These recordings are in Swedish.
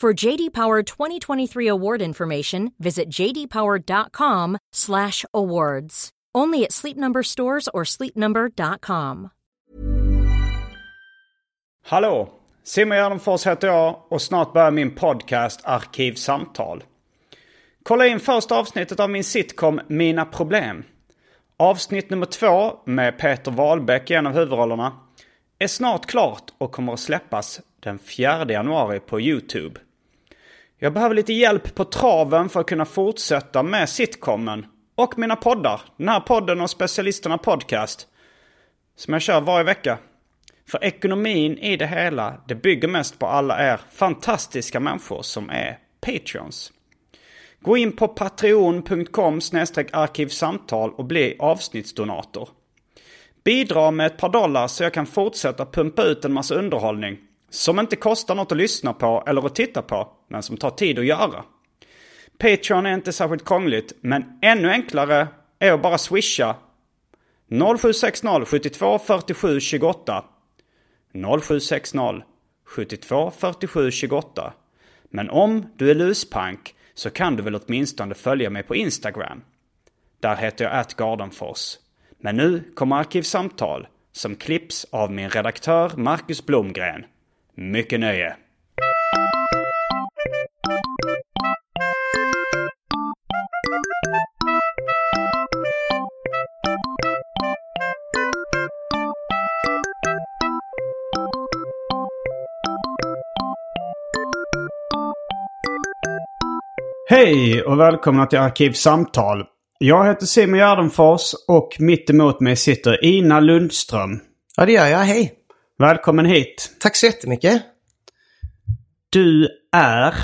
For JD Power 2023 award information, visit jdpower.com/awards. Only at Sleep Number stores or sleepnumber.com. Hallå! Simon Gärdenfors heter jag och snart börjar min podcast Arkivsamtal. Kolla in första avsnittet av min sitcom Mina Problem. Avsnitt nummer två med Peter Wahlbeck i en av huvudrollerna är snart klart och kommer att släppas den 4 januari på YouTube. Jag behöver lite hjälp på traven för att kunna fortsätta med sitcomen och mina poddar. Den här podden och Specialisterna Podcast. Som jag kör varje vecka. För ekonomin i det hela, det bygger mest på alla er fantastiska människor som är Patreons. Gå in på patreon.com arkivsamtal och bli avsnittsdonator. Bidra med ett par dollar så jag kan fortsätta pumpa ut en massa underhållning. Som inte kostar något att lyssna på eller att titta på, men som tar tid att göra. Patreon är inte särskilt krångligt, men ännu enklare är att bara swisha 0760 72 47 28 0760 72 47 28 Men om du är luspank så kan du väl åtminstone följa mig på Instagram. Där heter jag atgardenfors. Men nu kommer Arkivsamtal som klipps av min redaktör Marcus Blomgren. Mycket nöje! Hej och välkomna till Arkivsamtal. Jag heter Simon Gärdenfors och mitt emot mig sitter Ina Lundström. Ja, det gör jag. Hej. Välkommen hit. Tack så jättemycket. Du är...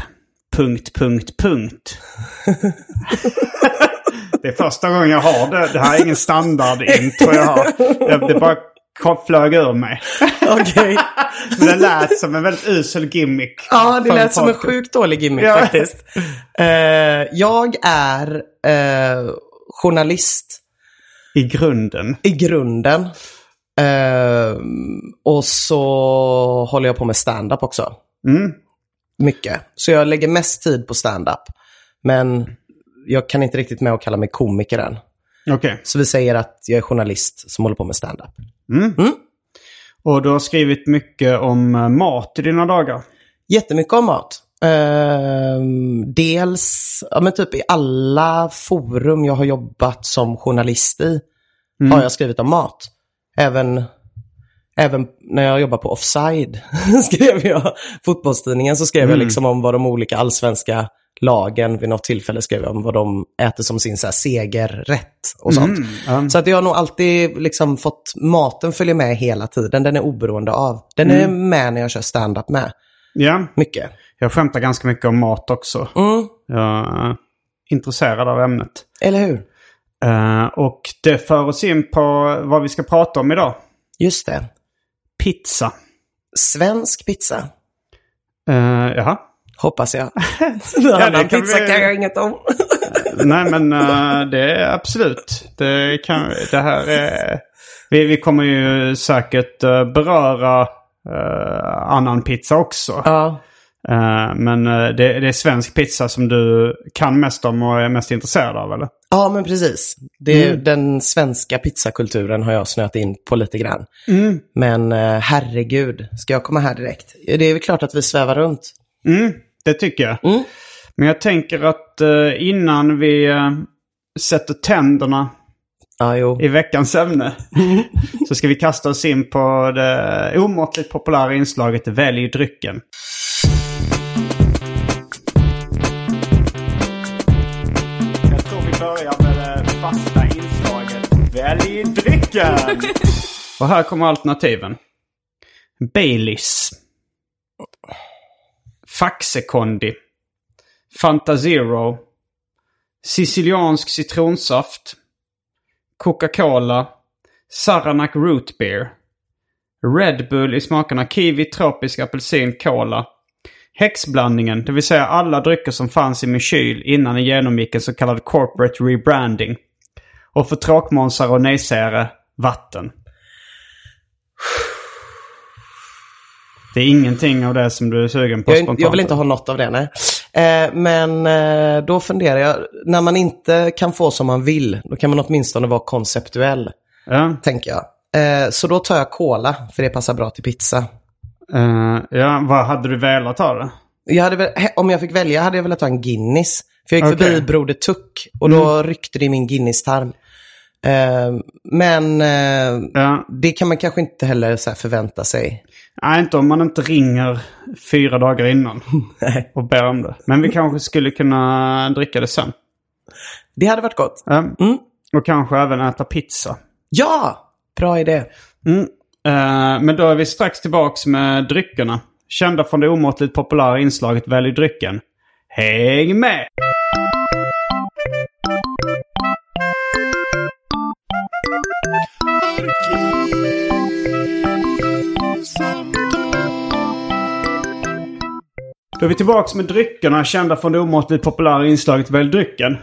Punkt, punkt, punkt. det är första gången jag har det. Det här är ingen standardintro jag har. Det, det bara flög ur mig. Okej. Men det lät som en väldigt usel gimmick. Ja, det lät som en sjukt dålig gimmick Ja. faktiskt. Eh, jag är eh, journalist I grunden. i grunden. Eh, och så håller jag på med stand-up också. Mm. Mycket. Så jag lägger mest tid på stand-up. Men jag kan inte riktigt med att kalla mig komiker än. Okej. Så vi säger att jag är journalist som håller på med stand-up. Och du har skrivit mycket om eh, mat i dina dagar. Jättemycket om mat. Ehm, dels, ja men typ i alla forum jag har jobbat som journalist i har jag skrivit om mat. Även, även när jag jobbade på Offside skrev jag, fotbollstidningen, så skrev jag liksom om vad de olika allsvenska lagen vid något tillfälle skrev jag om vad de äter som sin så här, segerrätt och sånt. ja. Så att jag har nog alltid liksom fått, maten följer med hela tiden, den är oberoende av. Den är med när jag kör stand-up med. Ja, Mycket. jag skämtar ganska mycket om mat också. Mm, Jag är intresserad av ämnet. eller hur? Eh, och det för oss in på vad vi ska prata om idag. Just det. Pizza. Svensk pizza, Uh, jaha. hoppas jag. det Annan pizza vi- kan jag inget om. Nej men eh, det är absolut. Det, kan, det här är... Vi, vi kommer ju säkert eh, beröra eh, annan pizza också. ja, men det, det är svensk pizza som du kan mest om och är mest intresserad av eller? Ja, men precis. Det är, Den svenska pizzakulturen har jag snöat in på lite grann. Men eh, herregud, ska jag komma här direkt? Det är väl klart att vi svävar runt. Mm, det tycker jag. Mm. Men jag tänker att eh, innan vi eh, sätter tänderna jo. i veckans ämne så ska vi kasta oss in på det omåttligt populära inslaget Välj drycken. Inslaget Välj drycken! Och här kommer alternativen. Baileys. Faxekondi. Fanta Zero. Siciliansk citronsaft. Coca-Cola. Saranac Root Beer. Red Bull i smakerna kiwi, tropisk apelsin, cola. Häxblandningen, det vill säga alla drycker som fanns i min kyl innan den genomgick en så kallad corporate rebranding. Och för tråkmånsar och nejsägare, vatten. Det är ingenting av det som du är sugen på Jag, spontant? jag vill inte ha något av det, nej. Eh, men eh, då funderar jag, när man inte kan få som man vill, då kan man åtminstone vara konceptuell, Ja, tänker jag. Eh, så då tar jag cola, för det passar bra till pizza. Ja, vad hade du velat ha det? Jag hade väl, om jag fick välja hade jag velat ha en Guinness. För jag gick Okej. förbi Broder Tuck och då ryckte det i min Guinness-tarm. Eh, men eh, Ja. det kan man kanske inte heller så förvänta sig. Nej, inte om man inte ringer fyra dagar innan och ber om det. Men vi kanske skulle kunna dricka det sen. Det hade varit gott. Mm. Och kanske även äta pizza. Ja, bra idé. Mm. Eh, men då är vi strax tillbaks med dryckerna. Kända från det omåttligt populära inslaget Välj drycken. Häng med! Då är vi tillbaks med dryckerna kända från det omåttligt populära inslaget Välj drycken.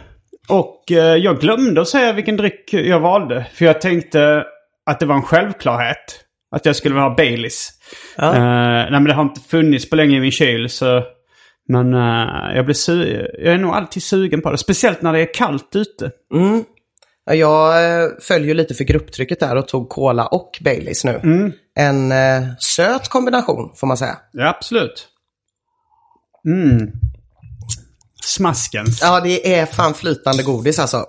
Och eh, jag glömde att säga vilken dryck jag valde. För jag tänkte att det var en självklarhet. Att jag skulle vilja ha Baileys. Ja. Eh, nej men det har inte funnits på länge i min kyl så... Men eh, jag blir su- Jag är nog alltid sugen på det. Speciellt när det är kallt ute. Ja, Jag följer lite för grupptrycket där och tog cola och Baileys nu. En eh, söt kombination får man säga. Ja, absolut. Mm. Smaskens. Ja, det är fan flytande godis alltså.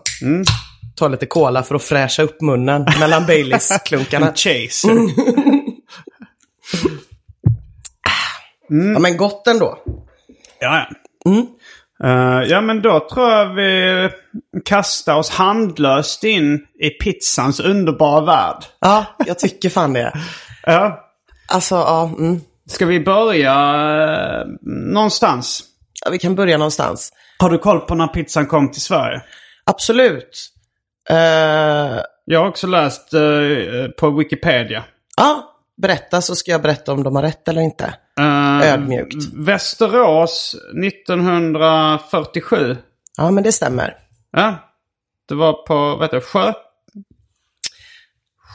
Ta lite cola för att fräscha upp munnen mellan Baileys-klunkarna. Chase. Ja, men gott ändå. Ja, ja. Eh, ja, men då tror jag vi kastar oss handlöst in i pizzans underbara värld. Ja, jag tycker fan det. Ja. Alltså, ja, mm. Ska vi börja eh, någonstans? ja, vi kan börja någonstans. Har du koll på när pizzan kom till Sverige? Absolut. Eh, Jag har också läst eh, på Wikipedia. ja, berätta så ska jag berätta om de har rätt eller inte. Eh, Ödmjukt. Västerås 1947. Ja, men det stämmer. Ja. Det var på, vad heter det, Sjö...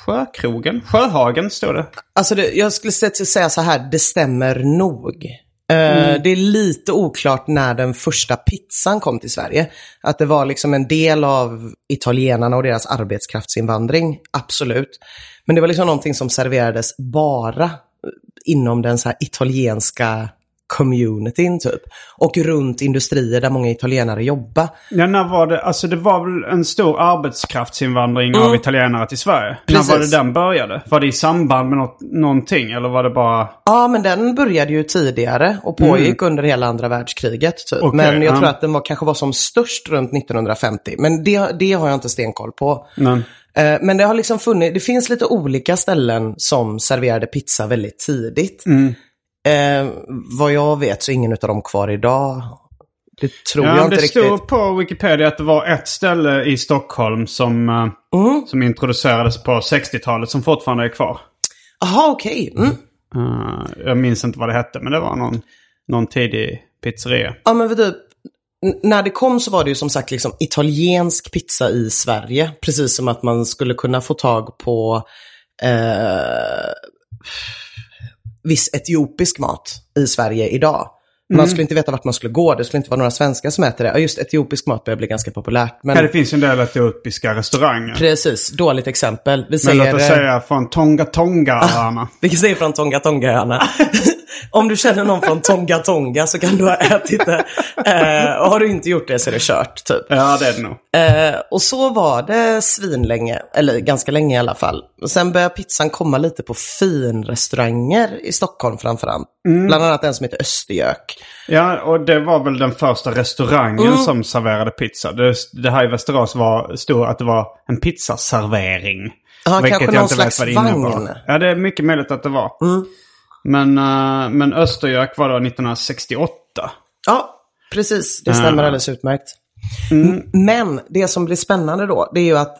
Sjökrogen? Sjöhagen stod det. Alltså det, jag skulle säga så här, det stämmer nog. Eh, Det är lite oklart när den första pizzan kom till Sverige. Att det var liksom en del av italienarna och deras arbetskraftsinvandring, absolut. Men det var liksom någonting som serverades bara inom den så här italienska communityn typ. Och runt industrier där många italienare jobbar. Ja, när var det? Alltså det var väl en stor arbetskraftsinvandring av italienare till Sverige? Precis. När var det den började? Var det i samband med något, någonting eller var det bara... Ja, men den började ju tidigare och pågick under hela andra världskriget. Typ. Okej, men jag ja. tror att den var, kanske var som störst runt 1950. Men det, det har jag inte stenkoll på. Men, Eh, Men det har liksom funnits, det finns lite olika ställen som serverade pizza väldigt tidigt. Mm. Eh, vad jag vet så är ingen av dem kvar idag. Det tror ja, jag inte det riktigt. stod på Wikipedia att det var ett ställe i Stockholm som, eh, Mm. som introducerades på 60-talet som fortfarande är kvar. Jaha, okej. Mm. Eh, jag minns inte vad det hette men det var någon, någon tidig pizzeria. Ja, men typ, n- när det kom så var det ju som sagt liksom italiensk pizza i Sverige. Precis som att man skulle kunna få tag på eh, viss etiopisk mat i Sverige idag. Man skulle inte veta vart man skulle gå, det skulle inte vara några svenskar som äter det. Ja, just etiopisk mat börjar bli ganska populärt. Men Ja, det finns en del etiopiska restauranger. precis, dåligt exempel. Vi Men säger, låt oss säga från Tonga Tonga-öarna. vi säger från Tonga Tonga-öarna. Om du känner någon från Tonga Tonga så kan du ha ätit det. Eh, och har du inte gjort det så är det kört, typ. ja, det är det nog. Eh, och så var det svinlänge, eller ganska länge i alla fall. Och sen började pizzan komma lite på finrestauranger i Stockholm framförallt. Bland annat en som heter Östergök. Ja, och det var väl den första restaurangen Mm. som serverade pizza. Det, det här i Västerås var, stod att det var en pizzaservering. Ja, vilket kanske jag någon inte vet slags vad det innebar. vagn. Ja, det är mycket möjligt att det var. Men, uh, men Östergök var då 1968. Ja, precis. Det stämmer alldeles utmärkt. M- Men det som blir spännande då, det är ju att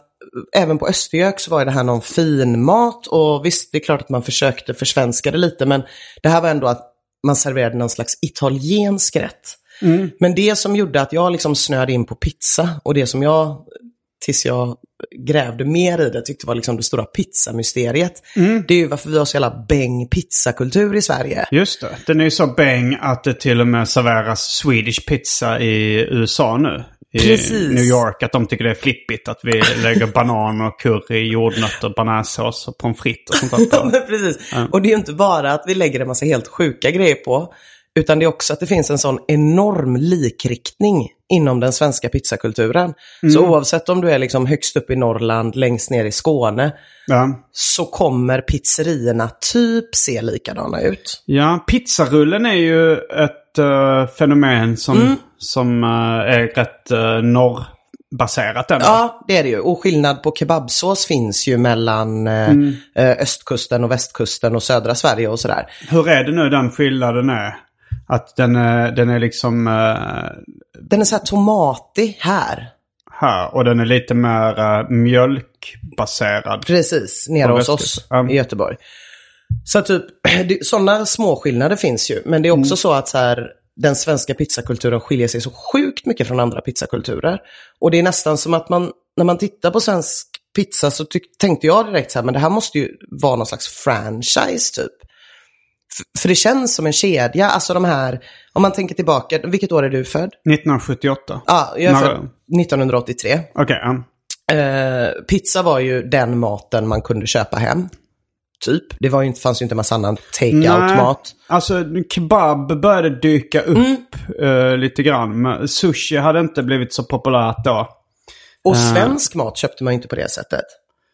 även på Östergök så var det här någon fin mat och visst, det är klart att man försökte försvenska det lite, men det här var ändå att man serverade någon slags italiensk rätt. Men det som gjorde att jag liksom snöade in på pizza och det som jag, tills jag grävde mer i det, tyckte var liksom det stora pizzamysteriet. Det är ju varför vi har så jävla bäng pizzakultur i Sverige. Just det. Den är ju så bäng att det till och med serveras Swedish pizza i USA nu. I Precis. New York. Att de tycker det är flippigt att vi lägger banan och curry, jordnötter, bananasås och pommes frites och sånt där Ja, precis. Och det är ju inte bara att vi lägger en massa helt sjuka grejer på, utan det är också att det finns en sån enorm likriktning inom den svenska pizzakulturen. Så oavsett om du är liksom högst upp i Norrland, längst ner i Skåne, Ja. så kommer pizzerierna typ se likadana ut. Ja, pizzarullen är ju ett eh, fenomen som, Mm. Som eh, är rätt uh, norrbaserat ändå. Ja, det är det ju. Och skillnad på kebabsås finns ju mellan eh, eh, östkusten och västkusten och södra Sverige och sådär. Hur är det nu den skillnaden är? Att den är, den är liksom eh, Den är så här tomatig här. här och den är lite mer uh, mjölkbaserad. Precis, nere hos oss. Ja. i Göteborg. Så typ, sådana små skillnader finns ju. Men det är också så att så här, den svenska pizzakulturen skiljer sig så sjukt mycket från andra pizzakulturer. Och det är nästan som att man, när man tittar på svensk pizza så tänkte jag direkt så här, men det här måste ju vara någon slags franchise typ. F- för det känns som en kedja, alltså de här, om man tänker tillbaka, vilket år är du född? 1978. Ja, jag är född 1983. Okej, ja. Eh, pizza var ju den maten man kunde köpa hem. Typ. Det var ju fanns ju inte en massa annan take-out-mat. Alltså kebab började dyka upp Mm. eh, lite grann. Men sushi hade inte blivit så populärt då. Och svensk mat köpte man ju inte på det sättet.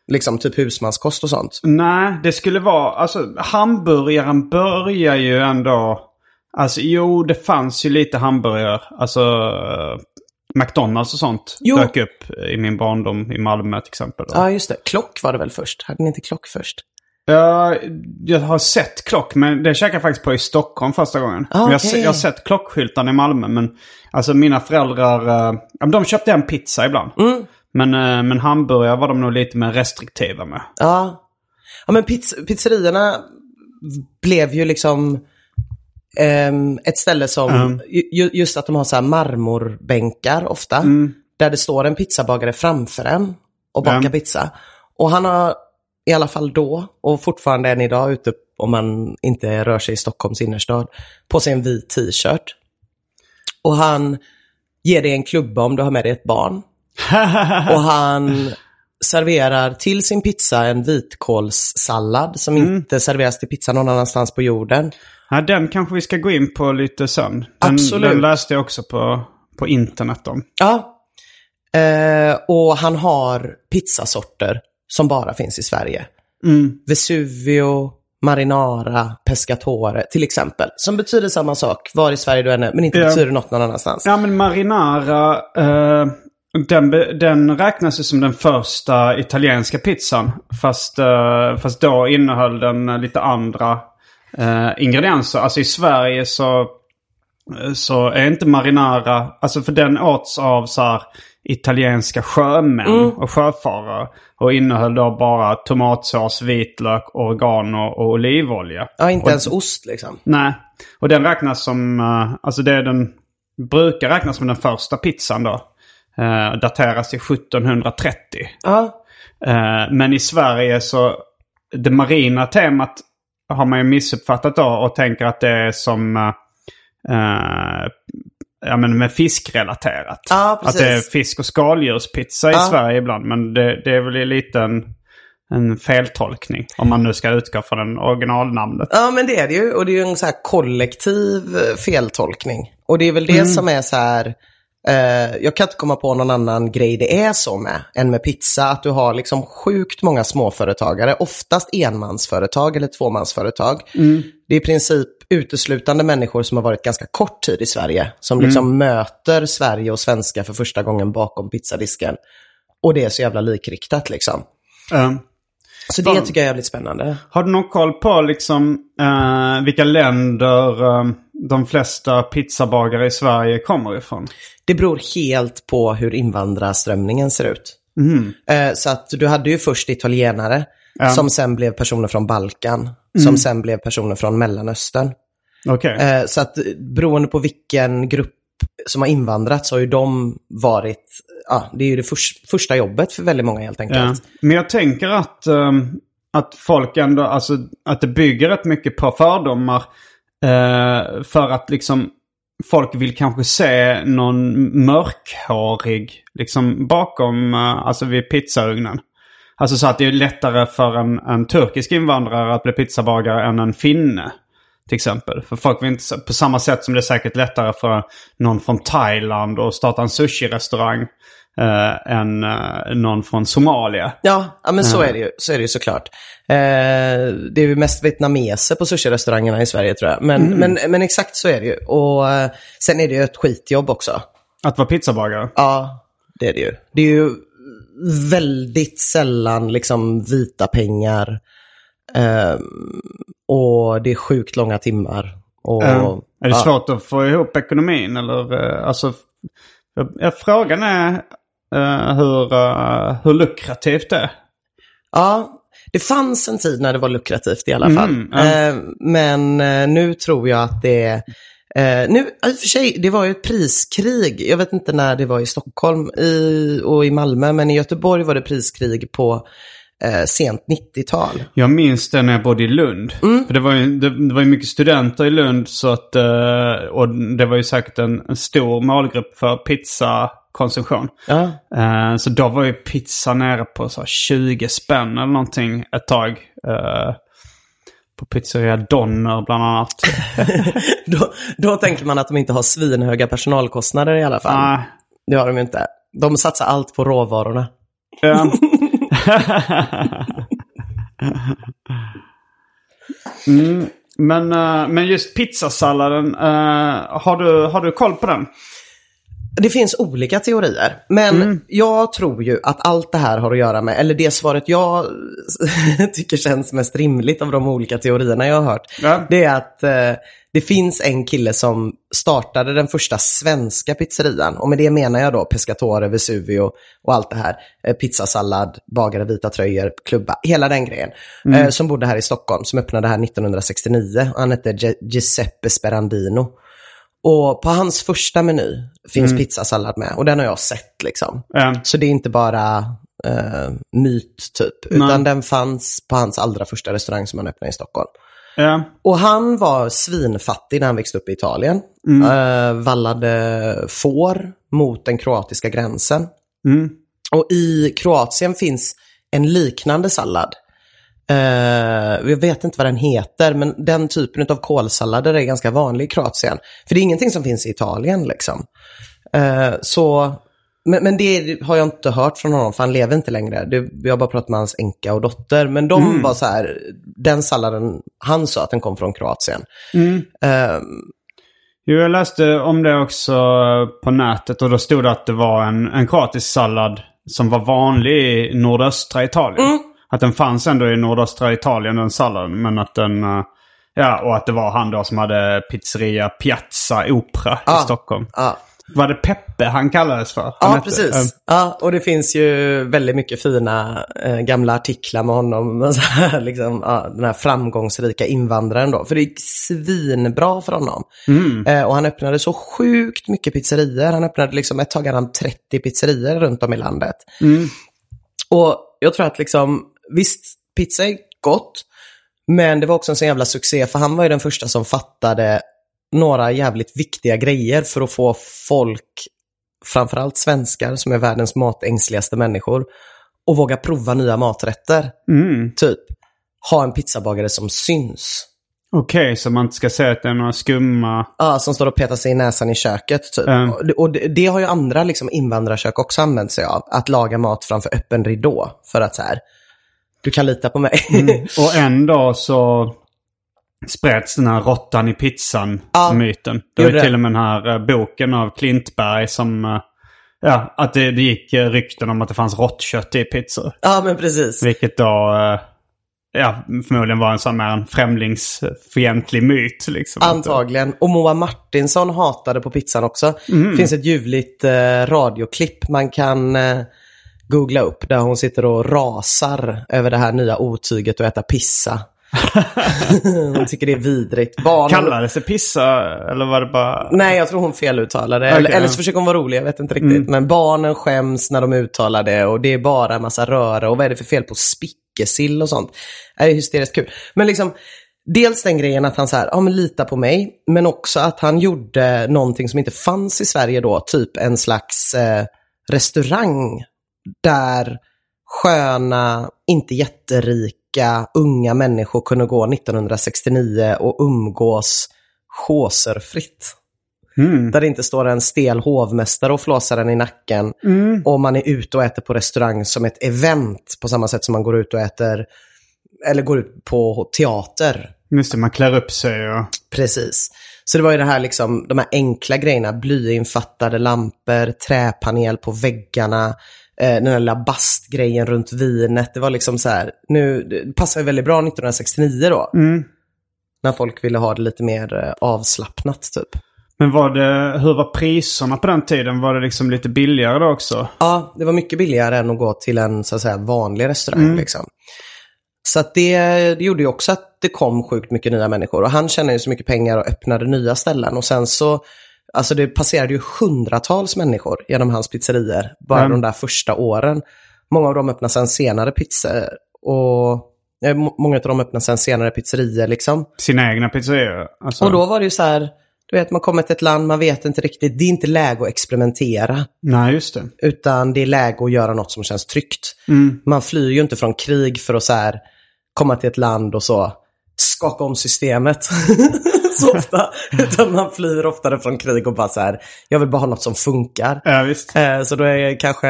Liksom typ husmanskost och sånt. Nej, det skulle vara... Alltså hamburgaren börjar ju ändå... Alltså jo, det fanns ju lite hamburgare. Alltså eh, McDonalds och sånt Jo. dök upp i min barndom i Malmö till exempel. Ja, just det. Klock var det väl först? Hade ni inte klock först? Ja, jag har sett klock, men det käkade jag faktiskt på i Stockholm första gången. Ah, Men jag, jag har sett klockskyltarna i Malmö, men alltså mina föräldrar, eh, de köpte en pizza ibland. Mm. Men, eh, men hamburgare var de nog lite mer restriktiva med. Ja. Ja, men pizz pizzerierna blev ju liksom ehm, ett ställe som, ju, just att de har så här marmorbänkar ofta. Där det står en pizzabagare framför en och bakar pizza. Och han har i alla fall då, och fortfarande än idag ute om man inte rör sig i Stockholms innerstad, på sig en vit t-shirt. Och han ger dig en klubba om du har med dig ett barn. Och han serverar till sin pizza en vitkålssallad som inte serveras till pizza någon annanstans på jorden. Ja, den kanske vi ska gå in på lite sen. Den, Absolut. den läste jag också på, på internet om. Ja. Eh, och han har pizzasorter som bara finns i Sverige. Vesuvio, Marinara, Pescatore till exempel. Som betyder samma sak var i Sverige du än är, men inte Ja. betyder något någon annanstans. Ja, men marinara, eh, den, den räknas ju som den första italienska pizzan. Fast, eh, fast då innehöll den lite andra eh, ingredienser. Alltså i Sverige så, så är inte marinara, alltså för den åts av så här italienska sjömän och sjöfarare. Och innehöll då bara tomatsås, vitlök, oregano och olivolja. Ja, inte ens ost liksom. Nej, och den räknas som, eh, alltså det är den, brukar räknas som den första pizzan då. Uh, dateras till 1730. Ja, Eh, men i Sverige så, det marina temat har man ju missuppfattat då och tänker att det är som, eh, ja, men med fiskrelaterat. Ja, att det är fisk och skaldjurspizza i Ja. Sverige ibland. Men det, det är väl lite en, en feltolkning. Om man nu ska utgå från den originalnamnet. Ja, men det är det ju. Och det är ju en så här kollektiv eh, feltolkning. Och det är väl det som är så här... Eh, jag kan inte komma på någon annan grej det är så med än med pizza. Att du har liksom sjukt många småföretagare, oftast enmansföretag eller tvåmansföretag. Det är i princip uteslutande människor som har varit ganska kort tid i Sverige. Som liksom möter Sverige och svenska för första gången bakom pizzadisken. Och det är så jävla likriktat liksom. Eh, Så det tycker jag är jävligt spännande. har du någon koll på liksom, eh, vilka länder eh, de flesta pizzabagare i Sverige kommer ifrån? Det beror helt på hur invandrarströmningen ser ut. Eh, Så att du hade ju först italienare, som sen blev personer från Balkan, som sen blev personer från Mellanöstern. Okej. Eh, Så att eh, beroende på vilken grupp som har invandrat så har ju de varit, ja, det är ju det förs- första jobbet för väldigt många helt Ja. enkelt. Men jag tänker att, ehm, att folk ändå, alltså att det bygger rätt mycket på fördomar. eh, för att liksom folk vill kanske se någon mörkhårig liksom bakom, uh, alltså vid pizzaugnen. Alltså så att det är lättare för en, en turkisk invandrare att bli pizzabagare än en finne. Till exempel. För folk vill inte, på samma sätt som det är säkert lättare för någon från Thailand att starta en sushi-restaurang eh, än eh, någon från Somalia. Ja, ja men så är det ju, så är det ju såklart. Eh, det är ju mest vietnameser på sushi-restaurangerna i Sverige tror jag. Men, men, men exakt så är det ju. Och eh, sen är det ju ett skitjobb också. Att vara pizzabagare. Ja, det är det ju. Det är ju väldigt sällan liksom vita pengar. Ehm, och det är sjukt långa timmar. Och, Eh, är det ja. svårt att få ihop ekonomin eller eh, alltså... Frågan är eh, hur, eh, hur lukrativt det är. Ja, det fanns en tid när det var lukrativt i alla fall. Mm, ja. Eh, men nu tror jag att det är... Eh, nu, i och för sig, det var ju ett priskrig. Jag vet inte när det var i Stockholm i, och i Malmö, men i Göteborg var det priskrig på eh, sent 90-tal. Jag minns det när jag bodde i Lund. För det var ju, det, det var ju mycket studenter i Lund så att, eh, och det var ju säkert en, en stor målgrupp för pizzakonsumtion. Ja. Eh, så då var ju pizza nere på så här 20 spänn eller någonting ett tag. eh, på pizzeria Donner bland annat. Då, då tänker man att de inte har svinhöga personalkostnader i alla fall. Ah, Det har de inte. De satsar allt på råvarorna. Ja. mm, men, eh, men just pizzasalladen, eh, har, du, har du koll på den? Det finns olika teorier, men jag tror ju att allt det här har att göra med, eller det svaret jag tycker känns mest rimligt av de olika teorierna jag har hört, Ja. det är att eh, det finns en kille som startade den första svenska pizzerian. Och med det menar jag då Pescatore, Vesuvio och allt det här. Eh, pizzasallad, bagare, vita tröjor, klubba, hela den grejen. Eh, som bodde här i Stockholm, som öppnade här 1969. Han hette Gi- Giuseppe Sperandino. Och på hans första meny finns pizzasallad med. Och den har jag sett liksom. Ja. Så det är inte bara eh, myt typ. Utan Nej. den fanns på hans allra första restaurang som han öppnade i Stockholm. Ja. Och han var svinfattig när han växte upp i Italien. Eh, vallade får mot den kroatiska gränsen. Mm. Och i Kroatien finns en liknande sallad. Eh, jag vet inte vad den heter, men den typen av kålsallader är ganska vanlig i Kroatien. För det är ingenting som finns i Italien liksom. Eh, så, men, men det har jag inte hört från honom, för han lever inte längre. Det, jag har bara pratat med hans änka och dotter. Men de var så här, den salladen, han sa att den kom från Kroatien. Eh, Jo, jag läste om det också på nätet och då stod det att det var en, en kroatisk sallad som var vanlig i nordöstra Italien. Att den fanns ändå i nordöstra Italien, den salladen. Men att den... eh, Ja, och att det var han då som hade pizzeria Piazza Opera i Stockholm. ja. Var det Peppe han kallades för? Han Ja, hette- precis. eh, Ja, och det finns ju väldigt mycket fina eh, gamla artiklar med honom. Så här, liksom, ja, den här framgångsrika invandraren då. För det gick svinbra för honom. Eh, och han öppnade så sjukt mycket pizzerior. Han öppnade liksom ett tag hade han 30 pizzerior runt om i landet. Och jag tror att liksom, visst, pizza är gott. Men det var också en sån jävla succé, för han var ju den första som fattade några jävligt viktiga grejer för att få folk, framförallt svenskar som är världens matängsligaste människor, att våga prova nya maträtter. Typ, ha en pizzabagare som syns. Okej, så man inte ska säga att det är några skumma... Ja, som står och petar sig i näsan i köket. Typ. Mm. Och, det, det, har ju andra liksom, invandrarkök också använt sig av. Att laga mat framför öppen ridå. För att så här, du kan lita på mig. Och en dag så spreds den här råttan i pizzan-myten. det var ju till och med den här eh, boken av Klintberg som... eh, ja, att det, det gick eh, rykten om att det fanns råttkött i pizzor. ja, men precis. Vilket då... ja, förmodligen var en sån här en främlingsfientlig myt. Liksom. Antagligen. Och Moa Martinsson hatade på pizzan också. Mm. Det finns ett ljuvligt eh, radioklipp man kan eh, googla upp. Där hon sitter och rasar över det här nya otyget att äta pissa. hon tycker det är vidrigt. Barn... Kallades det pissa eller var det bara... Nej, jag tror hon feluttalade. Okej, eller, eller så försöker hon vara rolig, jag vet inte riktigt. Men barnen skäms när de uttalar det och det är bara en massa röra. Och vad är det för fel på spickesill och sånt? Det är hysteriskt kul. Men liksom, dels den grejen att han så här, ja men lita på mig. Men också att han gjorde någonting som inte fanns i Sverige då. Typ en slags eh, restaurang där sköna, inte jätterika, unga människor kunde gå 1969 och umgås chaucerfritt. Där det inte står en stel hovmästare och flåsar den i nacken. Och man är ute och äter på restaurang som ett event på samma sätt som man går ut och äter eller går ut på teater. Just det, man klär upp sig och... Precis. Så det var ju det här liksom, de här enkla grejerna, blyinfattade lampor, träpanel på väggarna, eh, den här lilla bastgrejen runt vinet. Det var liksom så här, nu, det passar ju väldigt bra 1969 då. När folk ville ha det lite mer eh, avslappnat typ. Men var det, hur var priserna på den tiden? Var det liksom lite billigare då också? Ja, det var mycket billigare än att gå till en så att säga vanlig restaurang. Liksom. Så att det, det gjorde ju också att det kom sjukt mycket nya människor. Och han tjänade ju så mycket pengar och öppnade nya ställen. Och sen så, alltså det passerade ju hundratals människor genom hans pizzerier bara Mm. de där första åren. Många av dem öppnade sen senare pizzor. Och eh, må- många av dem öppnade sen senare pizzerier liksom. Sina egna pizzerior? Alltså, Och då var det ju så här, du vet man kommer till ett land, man vet inte riktigt, det är inte läge att experimentera. Nej, just det. Utan det är läge att göra något som känns tryggt. Man flyr ju inte från krig för att så här, komma till ett land och så skaka om systemet så ofta. Utan man flyr oftare från krig och bara så här, jag vill bara ha något som funkar. Ja, visst. Eh, Så då är kanske,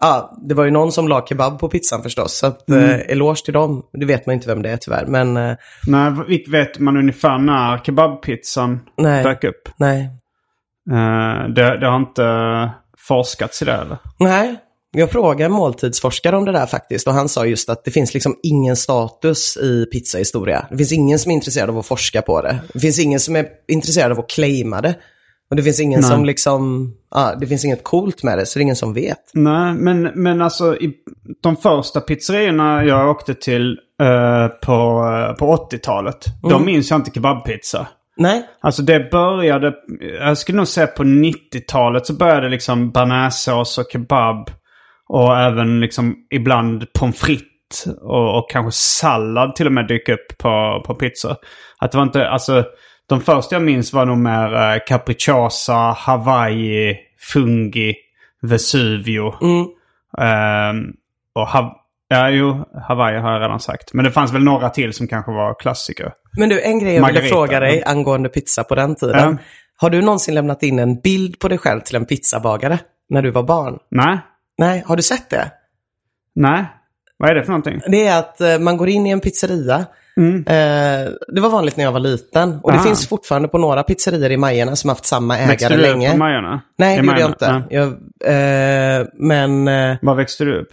ja, det var ju någon som la kebab på pizzan förstås. Så att, eh, eloge till dem. Det vet man inte vem det är tyvärr. Men eh, Nej, vet man ungefär när kebabpizzan Nej. dök upp? nej. Eh, det, det har inte forskats i det eller? Nej, jag frågade en måltidsforskare om det där faktiskt och han sa just att det finns liksom ingen status i pizzahistoria. Det finns ingen som är intresserad av att forska på det. Det finns ingen som är intresserad av att claima det. Och det finns ingen Nej. som liksom, ja, det finns inget coolt med det, så det är ingen som vet. Nej, men, men alltså i de första pizzerierna jag åkte till eh, på, eh, på 80-talet, då minns jag inte kebabpizza. Nej, Alltså det började, jag skulle nog säga på 90-talet så började liksom bearnaisesås och kebab. Och även liksom ibland pommes frites och, och kanske sallad till och med dyka upp på, på pizza. Att det var inte, alltså de första jag minns var nog mer eh, capricciosa, hawaii, fungi, vesuvio. Ehm, och ha, ja, jo, hawaii har jag redan sagt. Men det fanns väl några till som kanske var klassiker. men du, en grej jag ville Margarita, fråga dig angående pizza på den tiden. Ja. Har du någonsin lämnat in en bild på dig själv till en pizzabagare när du var barn? Nej, Nej, har du sett det? nej. Vad är det för någonting? Det är att eh, man går in i en pizzeria. Eh, det var vanligt när jag var liten. Och det Aha. finns fortfarande på några pizzerior i Majorna som haft samma Växte ägare du upp länge. på Majorna? Nej, det gjorde jag inte. Jag, eh, men eh, Var växte du upp?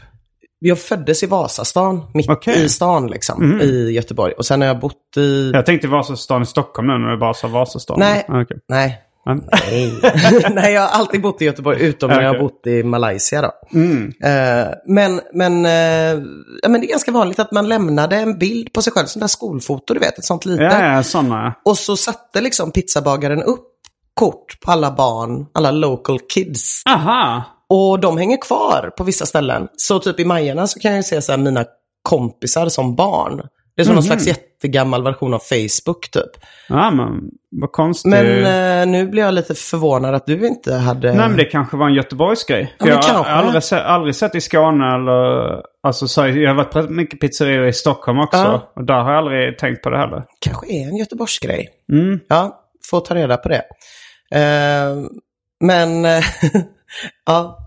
jag föddes i Vasastan, mitt Okej. i stan liksom, i Göteborg. Och sen har jag bott i... Jag tänkte Vasastan i Stockholm nu när du bara sa Vasastan. Nej. Okej. Nej. Nej. Nej, jag har alltid bott i Göteborg, utom när jag har bott i Malaysia. Då. Mm. Eh, men, men, eh, ja, men det är ganska vanligt att man lämnade en bild på sig själv, sånt där skolfoto, du vet, ett sånt litet. Ja, ja, sådana. Och så satte liksom pizzabagaren upp kort på alla barn, alla local kids. Aha! Och de hänger kvar på vissa ställen. Så typ i Majorna så kan jag ju se så här mina kompisar som barn. Det är som någon slags jättegammal version av Facebook typ. Ja, men vad konstigt. Men eh, nu blir jag lite förvånad att du inte hade... Nej, men det kanske var en Göteborgsgrej. Ja, jag har aldrig, se, aldrig sett i Skåne eller... Alltså, så, jag har varit på mycket pizzerior i Stockholm också. Ja. Och där har jag aldrig tänkt på det heller. kanske är en Göteborgsgrej. Mm. Ja, får ta reda på det. Eh, men, eh, ja,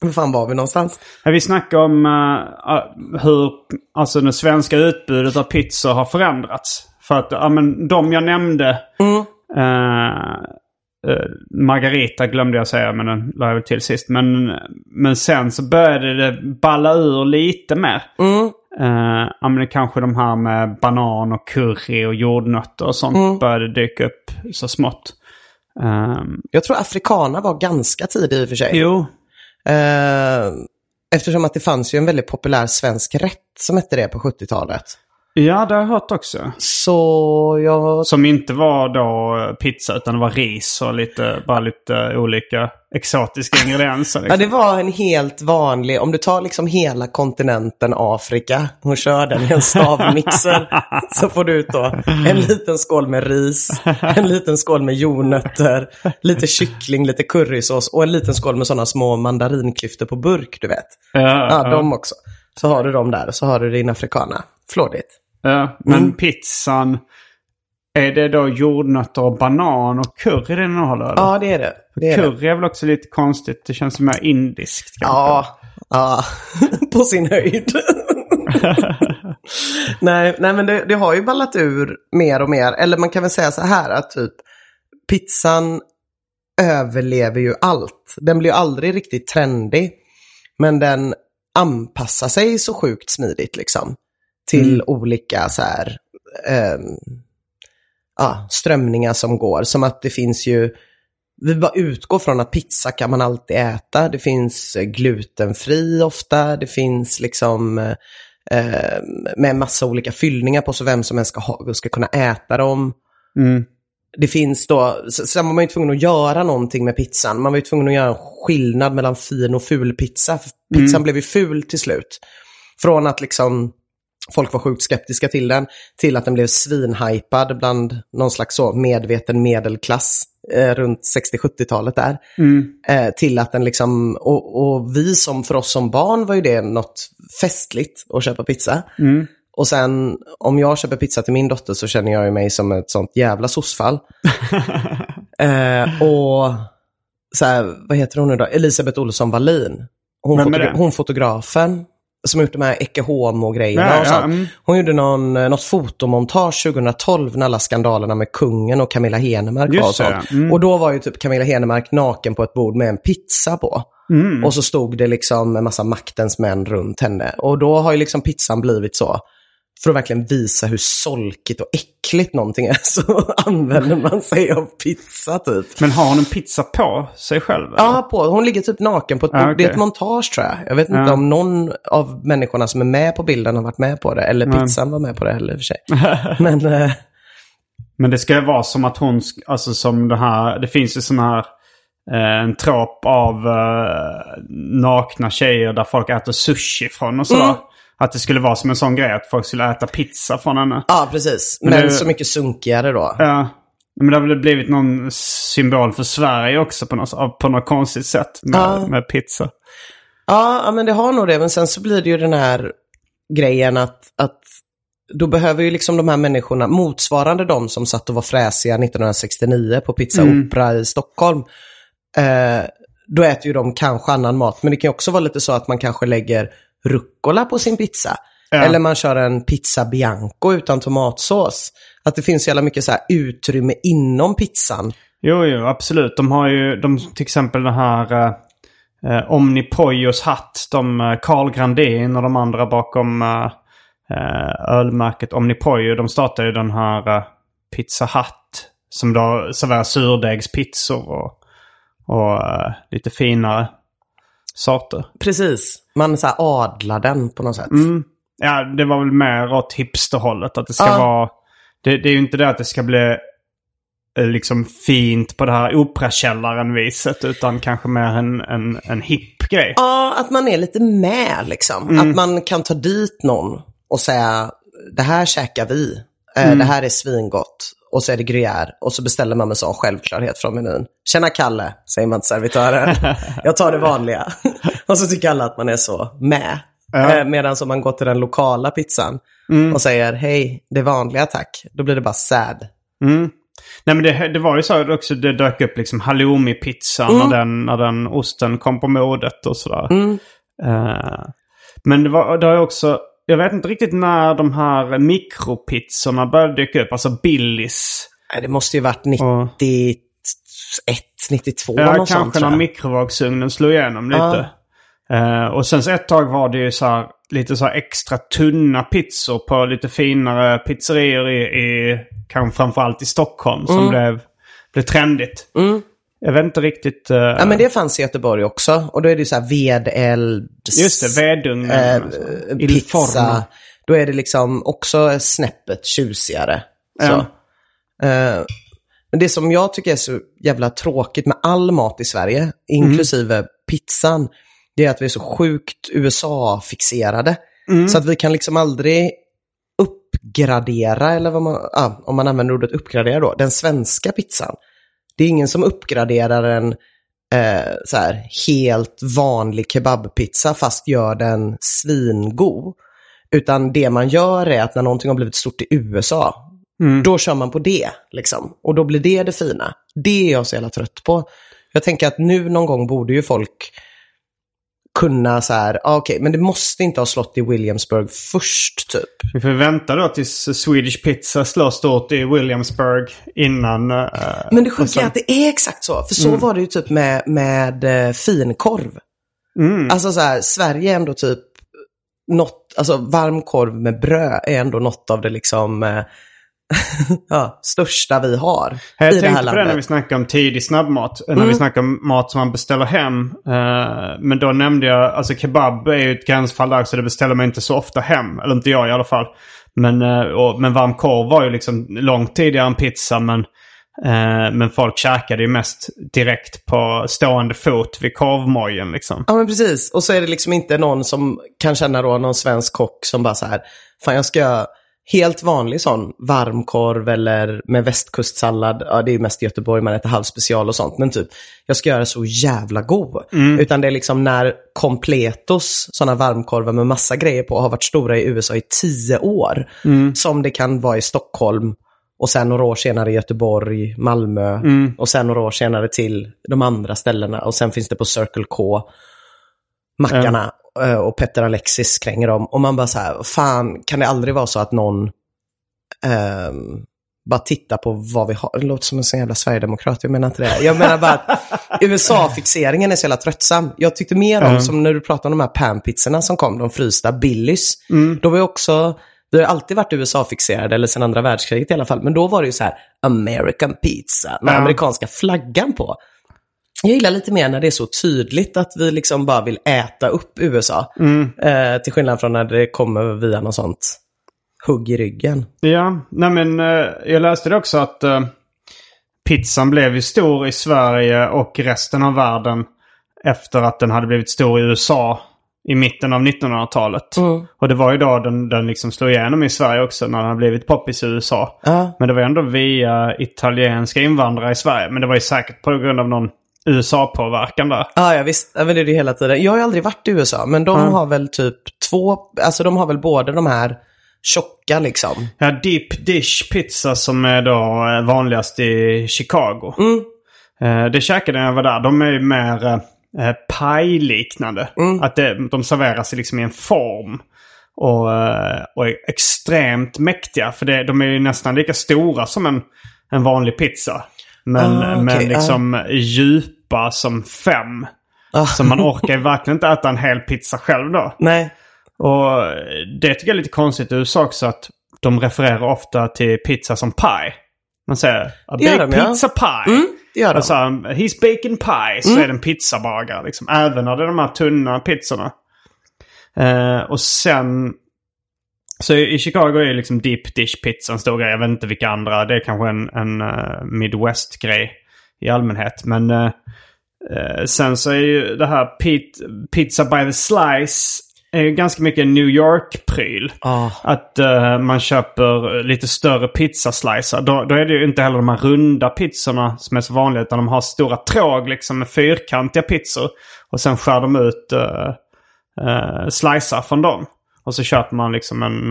var fan var vi någonstans? Ja, Vi snackar om eh, hur alltså, det svenska utbudet av pizza har förändrats. För att ja, men, de jag nämnde, Mm. eh, eh, Margarita glömde jag säga, men den la jag väl till sist. Men, men sen så började det balla ur lite mer. Mm. Uh, ja, men kanske de här med banan och curry och jordnötter och sånt Mm. började dyka upp så smått. Jag tror afrikana var ganska tidig i och för sig. jo, Eh, eftersom att det fanns ju en väldigt populär svensk rätt som hette det på 70-talet ja det har jag hört också. Så jag... Som inte var då pizza utan det var ris och lite, bara lite olika exotiska ingredienser. Ja, Liksom. det var en helt vanlig, om du tar liksom hela kontinenten Afrika och kör den i en stavmixer så får du ut då en liten skål med ris, en liten skål med jordnötter, lite kyckling, lite currysås och en liten skål med sådana små mandarinklyftor på burk, du vet. Ja, Ja, ja, de också. Så har du dem där och så har du din afrikana. Flådigt. ja. Men Mm. pizzan, är det då jordnötter och banan och curry den innehåller? Ja, det är det. det, är. Curry är väl också lite konstigt. Det känns mer indiskt kanske. Ja, ja. på sin höjd. nej, nej, men det, det har ju ballat ur mer och mer. Eller man kan väl säga så här att typ pizzan överlever ju allt. Den blir aldrig riktigt trendig. Men den anpassar sig så sjukt smidigt liksom. Till Mm. olika så här ehm, ja, strömningar som går. Som att det finns ju vi bara utgår från att pizza kan man alltid äta. Det finns eh, glutenfri ofta. Det finns liksom eh, eh, med massa olika fyllningar på så vem som helst ska, ha, ska kunna äta dem. Mm. Det finns då, sen var man ju tvungen att göra någonting med pizzan. Man var ju tvungen att göra en skillnad mellan fin och ful pizza. För Pizzan blev ju ful till slut. Från att liksom folk var sjukt skeptiska till den, till att den blev svinhypad bland någon slags så medveten medelklass eh, runt 60-70-talet där. Eh, till att den liksom, och, och vi som, för oss som barn var ju det något festligt att köpa pizza. Och sen om jag köper pizza till min dotter så känner jag mig som ett sånt jävla sossfall. eh, och så här, vad heter hon nu då? Elisabeth Olsson Wallin. Hon, det? hon fotografen som har gjort de här Ecce Homo-grejerna Ja, och ja, sånt. mm. Hon gjorde någon, eh, något fotomontage 2012 när alla skandalerna med kungen och Camilla Henemark var och sånt. ja. Mm. Och då var ju typ Camilla Henemark naken på ett bord med en pizza på. Mm. Och så stod det liksom en massa maktens män runt henne. Och då har ju liksom pizzan blivit så. För att verkligen visa hur solkigt och äckligt någonting är så använder man sig av pizza typ. Men har hon en pizza på sig själv? eller? Ja, på. Hon ligger typ naken på ett bord. Ja, Det är ett montage tror jag. Jag vet inte Ja. om någon av människorna som är med på bilden har varit med på det. Eller Nej. pizzan var med på det heller i och för sig. Men eh, Men det ska ju vara som att hon, alltså som det här, det finns ju sån här, eh, en trop av eh, nakna tjejer där folk äter sushi från och sådär. Mm. Att det skulle vara som en sån grej att folk skulle äta pizza från henne. ja, precis. Men Men det- så mycket sunkigare då. Ja. Men det har väl blivit någon symbol för Sverige också på något, på något konstigt sätt med, Ja. med pizza. Ja, men det har nog det. Men sen så blir det ju den här grejen att, att då behöver ju liksom de här människorna, motsvarande de som satt och var fräsiga 1969 på Pizza Opera i Stockholm, eh, då äter ju de kanske annan mat. Men det kan ju också vara lite så att man kanske lägger rucola på sin pizza. Ja. Eller man kör en pizza bianco utan tomatsås. Att det finns så jävla mycket så här utrymme inom pizzan. Jo, jo, absolut. De har ju, de, till exempel den här eh, eh, Omnipojos hatt. De, eh, Carl Grandin och de andra bakom eh, eh, ölmärket Omnipojo. De startade ju den här eh, Pizza Hut. Som då serverar surdegspizzor och, och eh, lite finare sorter. Precis. Man så här adlar den på något sätt. Ja, det var väl mer åt hipsterhållet. Att det ska Ja. vara... Det, det är ju inte det att det ska bli eh, liksom fint på det här operakällaren-viset. Utan kanske mer en, en, en hipp grej. Ja, att man är lite med liksom. Att man kan ta dit någon och säga det här käkar vi. Eh, Det här är svingott. Och så är det gruyère. Och så beställer man med sån självklarhet från menyn. Tjena Kalle, säger man till servitören. Jag tar det vanliga. och så tycker alla att man är så med. Ja. Eh, Medan om man går till den lokala pizzan och säger hej, det vanliga tack. Då blir det bara sad. Mm. Nej men det, det var ju så också, det dök upp liksom halloumi-pizzan när, den, när den osten kom på modet och sådär. Eh, men det, var, det har ju också, jag vet inte riktigt när de här mikropizzorna började dyka upp, alltså Billys. Det måste ju varit 91, 92 Ja, kanske sånt när mikrovågsugnen slog igenom lite. Eh, och sen så ett tag var det ju så här, lite så här extra tunna pizzor på lite finare pizzerior i, i kanske framförallt i Stockholm som Mm. blev, blev trendigt. Jag vet inte riktigt. eh, Ja, men det fanns i Göteborg också. Och då är det ju så här vedeld. Just det, vedugnen. eh, pizza. Då är det liksom också snäppet tjusigare. Så. Eh, men det som jag tycker är så jävla tråkigt med all mat i Sverige, inklusive pizzan, det är att vi är så sjukt USA-fixerade. Så att vi kan liksom aldrig uppgradera, eller vad man, ja, om man använder ordet uppgradera då, den svenska pizzan. Det är ingen som uppgraderar en eh, så här, helt vanlig kebabpizza fast gör den svingod. Utan det man gör är att när någonting har blivit stort i USA, då kör man på det. Liksom. Och då blir det det fina. Det är jag så jävla trött på. Jag tänker att nu någon gång borde ju folk kunna så här, ah, okej, men det måste inte ha slått i Williamsburg först typ. Vi får vänta då tills Swedish Pizza slår stort i Williamsburg innan... eh, Men det sjuka är att det är exakt så. För så var det ju typ med, med eh, finkorv. Alltså så här, Sverige är ändå typ något, alltså varm korv med bröd är ändå något av det liksom eh, ja, största vi har Jag i det här tänkte på det när vi landet. snackade om tidig snabbmat. Mm. När vi snackade om mat som man beställer hem. Eh, men då nämnde jag, alltså kebab är ju ett gränsfall där så det beställer man inte så ofta hem. Eller inte jag i alla fall. Men, eh, och, men varm korv var ju liksom långt tidigare än pizza. Men, eh, men folk käkade ju mest direkt på stående fot vid korvmojen liksom. Ja men precis, och så är det liksom inte någon som kan känna då någon svensk kock som bara så här, fan jag ska helt vanlig sån varmkorv eller med västkustsallad, ja det är ju mest i Göteborg man äter halvspecial och sånt, men typ jag ska göra så jävla god. Utan det är liksom när Completos, sådana varmkorvar med massa grejer på, har varit stora i USA i tio år, som det kan vara i Stockholm och sen några år senare i Göteborg, Malmö. Och sen några år senare till de andra ställena. Och sen finns det på Circle K. Mackarna och Petter Alexis kränger dem. Och man bara så här, fan, kan det aldrig vara så att någon ehm, bara tittar på vad vi har? Det låter som en sån jävla sverigedemokrat, jag menar inte det. Jag menar bara att USA-fixeringen är så jävla tröttsam. Jag tyckte mer om, som när du pratade om de här panpizzorna som kom, de frysta Billys. Då var ju också, vi har alltid varit USA-fixerade, eller sedan andra världskriget i alla fall, men då var det ju så här, American pizza, med Ja. amerikanska flaggan på. Jag gillar lite mer när det är så tydligt att vi liksom bara vill äta upp USA. Eh, till skillnad från när det kommer via något sånt hugg i ryggen. Ja, nej men eh, jag läste det också att eh, pizzan blev ju stor i Sverige och resten av världen efter att den hade blivit stor i USA i mitten av 1900-talet. Och det var ju då den, den liksom slog igenom i Sverige också när den hade blivit poppis i USA. Ja. Men det var ändå via italienska invandrare i Sverige. Men det var ju säkert på grund av någon USA-påverkan där. Ja, ja visst. Ja, men det är det hela tiden. Jag har aldrig varit i USA, men de har väl typ två, alltså de har väl både de här tjocka liksom. Ja, deep dish pizza som är då eh, vanligast i Chicago. Eh, Det käkade jag när jag var där. De är ju mer eh, paj-liknande. Att det, de serveras liksom i en form. Och, eh, och är extremt mäktiga. För det, de är ju nästan lika stora som en, en vanlig pizza. Men, Ah, okej, men ja. liksom djupa som fem. Ah. Så man orkar ju verkligen inte äta en hel pizza själv då. Nej. Och det tycker jag är lite konstigt i USA också att de refererar ofta till pizza som pie. Man säger a big de, ja. pizza pie. Mm, gör de. Alltså, he's baking pie. Så är det en pizzabagare. Liksom. Även när det är de här tunna pizzorna. Eh, och sen... Så i Chicago är liksom deep dish pizza en stor grej. Jag vet inte vilka andra. Det är kanske en, en eh, midwest-grej i allmänhet. Men eh, eh, sen så är ju det här pit, pizza by the slice är ju ganska mycket New York-pryl. Ah. Att man köper lite större pizzaslicer. Då, då är det ju inte heller de här runda pizzorna som är så vanliga. Utan de har stora tråg liksom med fyrkantiga pizzor. Och sen skär de ut uh, uh, slicer från dem. Och så köper man liksom en,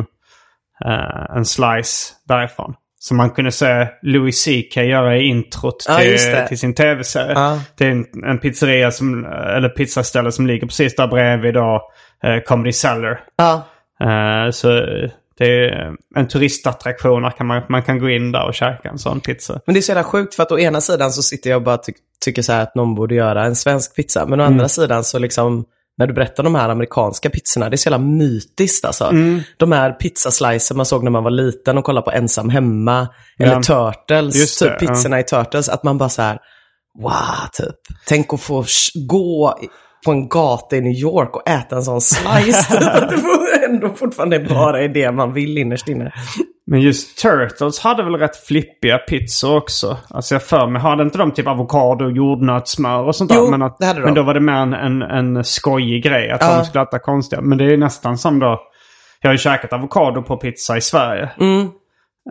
uh, en slice därifrån. Som man kunde se Louis CK göra i introt Ja, till, till sin tv-serie. Ja. Det är en, en pizzeria som, eller pizzaställe som ligger precis där bredvid då, eh, Comedy Cellar. Ja. Eh, så det är en turistattraktion. Där kan man, man kan gå in där och käka en sån pizza. Men det är så jävla sjukt för att å ena sidan så sitter jag och bara ty tycker så här att någon borde göra en svensk pizza. Men å andra sidan så liksom, när du berättar de här amerikanska pizzorna, det är så jävla mytiskt alltså. De här pizzaslicer man såg när man var liten och kollade på Ensam Hemma. Eller Ja. Turtles, Just det, typ pizzorna i Turtles. Att man bara så här, wow, typ. Tänk att få gå på en gata i New York och äta en sån slice. det får ändå fortfarande bara är det man vill innerst inne. Men just Turtles hade väl rätt flippiga pizzor också. Alltså jag för mig, hade inte de typ avokado, jordnötssmör och sånt där? Jo, men, att, det hade de. men då var det mer en, en, en skojig grej att Ja. de skulle äta konstiga. Men det är nästan som då, jag har ju käkat avokado på pizza i Sverige. Mm.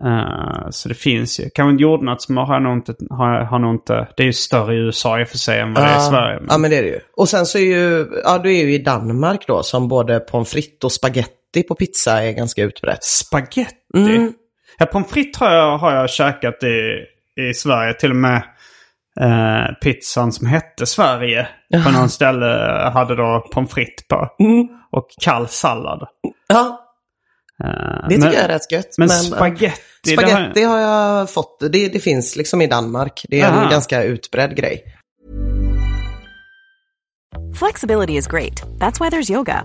Eh, så det finns ju. Kanske jordnötssmör har jag nog inte, har, har nog inte, det är ju större i USA i och för sig än vad det är i Sverige. Ja, men det är det ju. Och sen så är ju, ja du är ju i Danmark då, som både pommes frites och spaghetti på pizza är ganska utbrett. Spaghetti? Mm. Ja, pommes frites har jag, har jag käkat i, i Sverige. Till och med eh, pizzan som hette Sverige på någon ställe hade då pommes frites på. Mm. Och kall sallad. Ja, Eh, det tycker men, jag är rätt gött. Men, ja. spaghetti, det har- Spaghetti har jag fått, det, det finns liksom i Danmark. Det är Aha. en ganska utbredd grej. Flexibility is great. That's why there's yoga.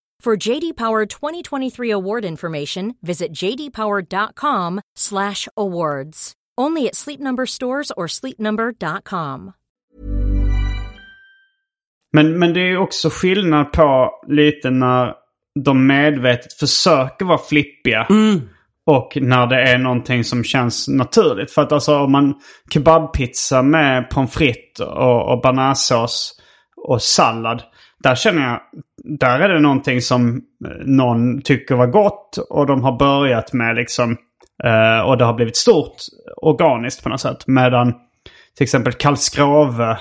For JD Power 2023 award information, visit jdpower.com/awards. Only at Sleep Number stores or sleepnumber.com. Men, men det är också skillnad på lite när de medvetet försöker vara flippiga. Och när det är någonting som känns naturligt. För att alltså om man kebabpizza med pommes frites och, och bearnaisesås och sallad. Där känner jag, där är det någonting som eh, någon tycker var gott och de har börjat med liksom. Eh, och det har blivit stort organiskt på något sätt. Medan till exempel Karlskrave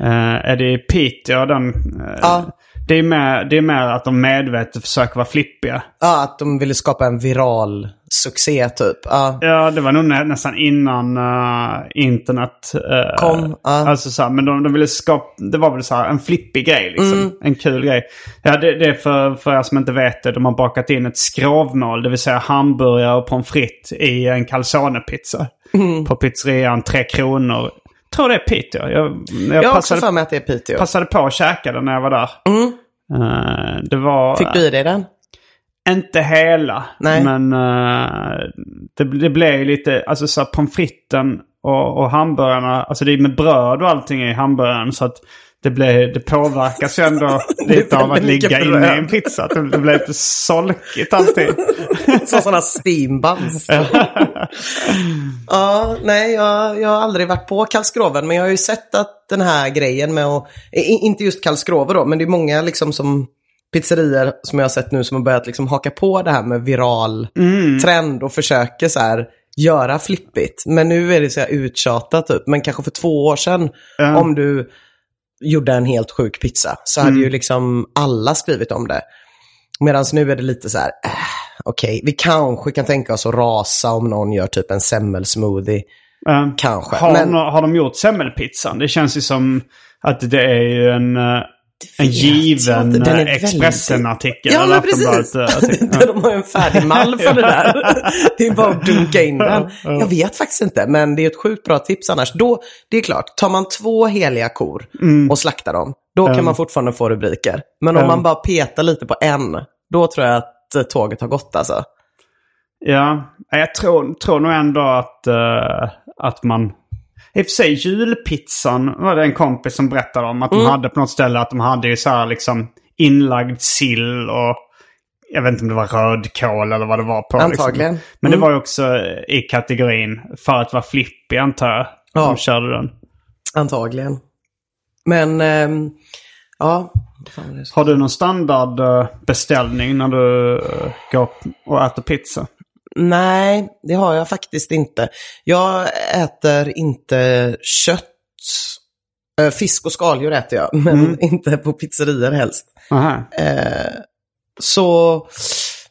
Eh, är det i Piteå den... eh, Ja. Det är, mer, det är mer att de medvetet försöker vara flippiga. Ja, att de ville skapa en viral succé typ. Ja, Ja, det var nog nä, nästan innan eh, internet eh, Kom, ja. Alltså så här, men de, de ville skapa... Det var väl så här en flippig grej liksom. Mm. En kul grej. Ja, det, det är för, för er som inte vet det. De har bakat in ett skravmål. Det vill säga hamburgare och pommes frites i en calzonepizza. Mm. På pizzerian Tre Kronor. Tror det är Piteå. Jag, jag, jag har också för mig att det är Piteå. passade på att käka den när jag var där. Eh, det var... Mm. Fick du i dig den? Inte hela. Nej. Men eh, det, det blev lite, alltså så pommes fritesen och, och hamburgarna, alltså det är med bröd och allting i hamburgaren. Så att det, blir, det påverkas ju ändå lite av att ligga inne i en pizza. Det, det blir lite solkigt alltid. Som sådana steambuns. ja, nej, jag, jag har aldrig varit på Karlskroven, men jag har ju sett att den här grejen med att, inte just Karlskrove då, men det är många liksom som pizzerier som jag har sett nu som har börjat liksom haka på det här med viral trend och försöker så här göra flippigt. Men nu är det så här uttjatat typ, men kanske för två år sedan Ja. om du gjorde en helt sjuk pizza så hade ju liksom alla skrivit om det. Medan nu är det lite så här, äh, okej, vi kanske kan tänka oss att rasa om någon gör typ en semmelsmoothie. Eh, Kanske, Har, men- har de gjort semmelpizzan? Det känns ju som att det är ju en, eh, en given eh, Expressen-artikel. Ja, men precis. Aftonbladet-artikel. De har en färdig mall för det där. Det är bara att dunka in den. Jag vet faktiskt inte, men det är ett sjukt bra tips annars. Då, det är klart, tar man två heliga kor och slaktar dem, då kan man fortfarande få rubriker. Men om Mm. man bara petar lite på en, då tror jag att eh, tåget har gått alltså. Ja, jag tror, tror nog ändå att, eh, att man... I och för sig, julpizzan var det en kompis som berättade om. Att Mm. de hade på något ställe att de hade ju så här liksom inlagd sill och... Jag vet inte om det var rödkål eller vad det var på. Antagligen. Liksom. Men det Mm. var ju också i kategorin för att vara flippig antar jag. Ja. De körde den. Antagligen. Men, ehm, ja. Det Har du någon standardbeställning när du eh, går och äter pizza? Nej, det har jag faktiskt inte. Jag äter inte kött. Eh, Fisk och skaldjur äter jag, men Mm. inte på pizzerier helst. Eh, så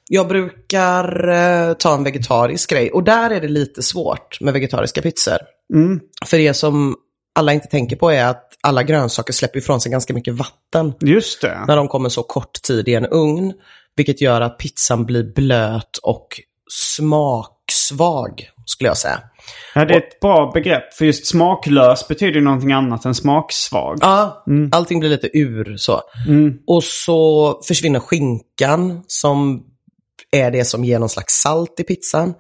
jag brukar eh, ta en vegetarisk grej. Och där är det lite svårt med vegetariska pizzor. Mm. För det som alla inte tänker på är att alla grönsaker släpper ifrån sig ganska mycket vatten Just det. när de kommer så kort tid i en ugn. Vilket gör att pizzan blir blöt och smaksvag, skulle jag säga. Ja, det är ett bra begrepp. För just smaklös betyder ju någonting annat än smaksvag. Ja, allting blir lite ur så. Och så försvinner skinkan som är det som ger någon slags salt i pizzan.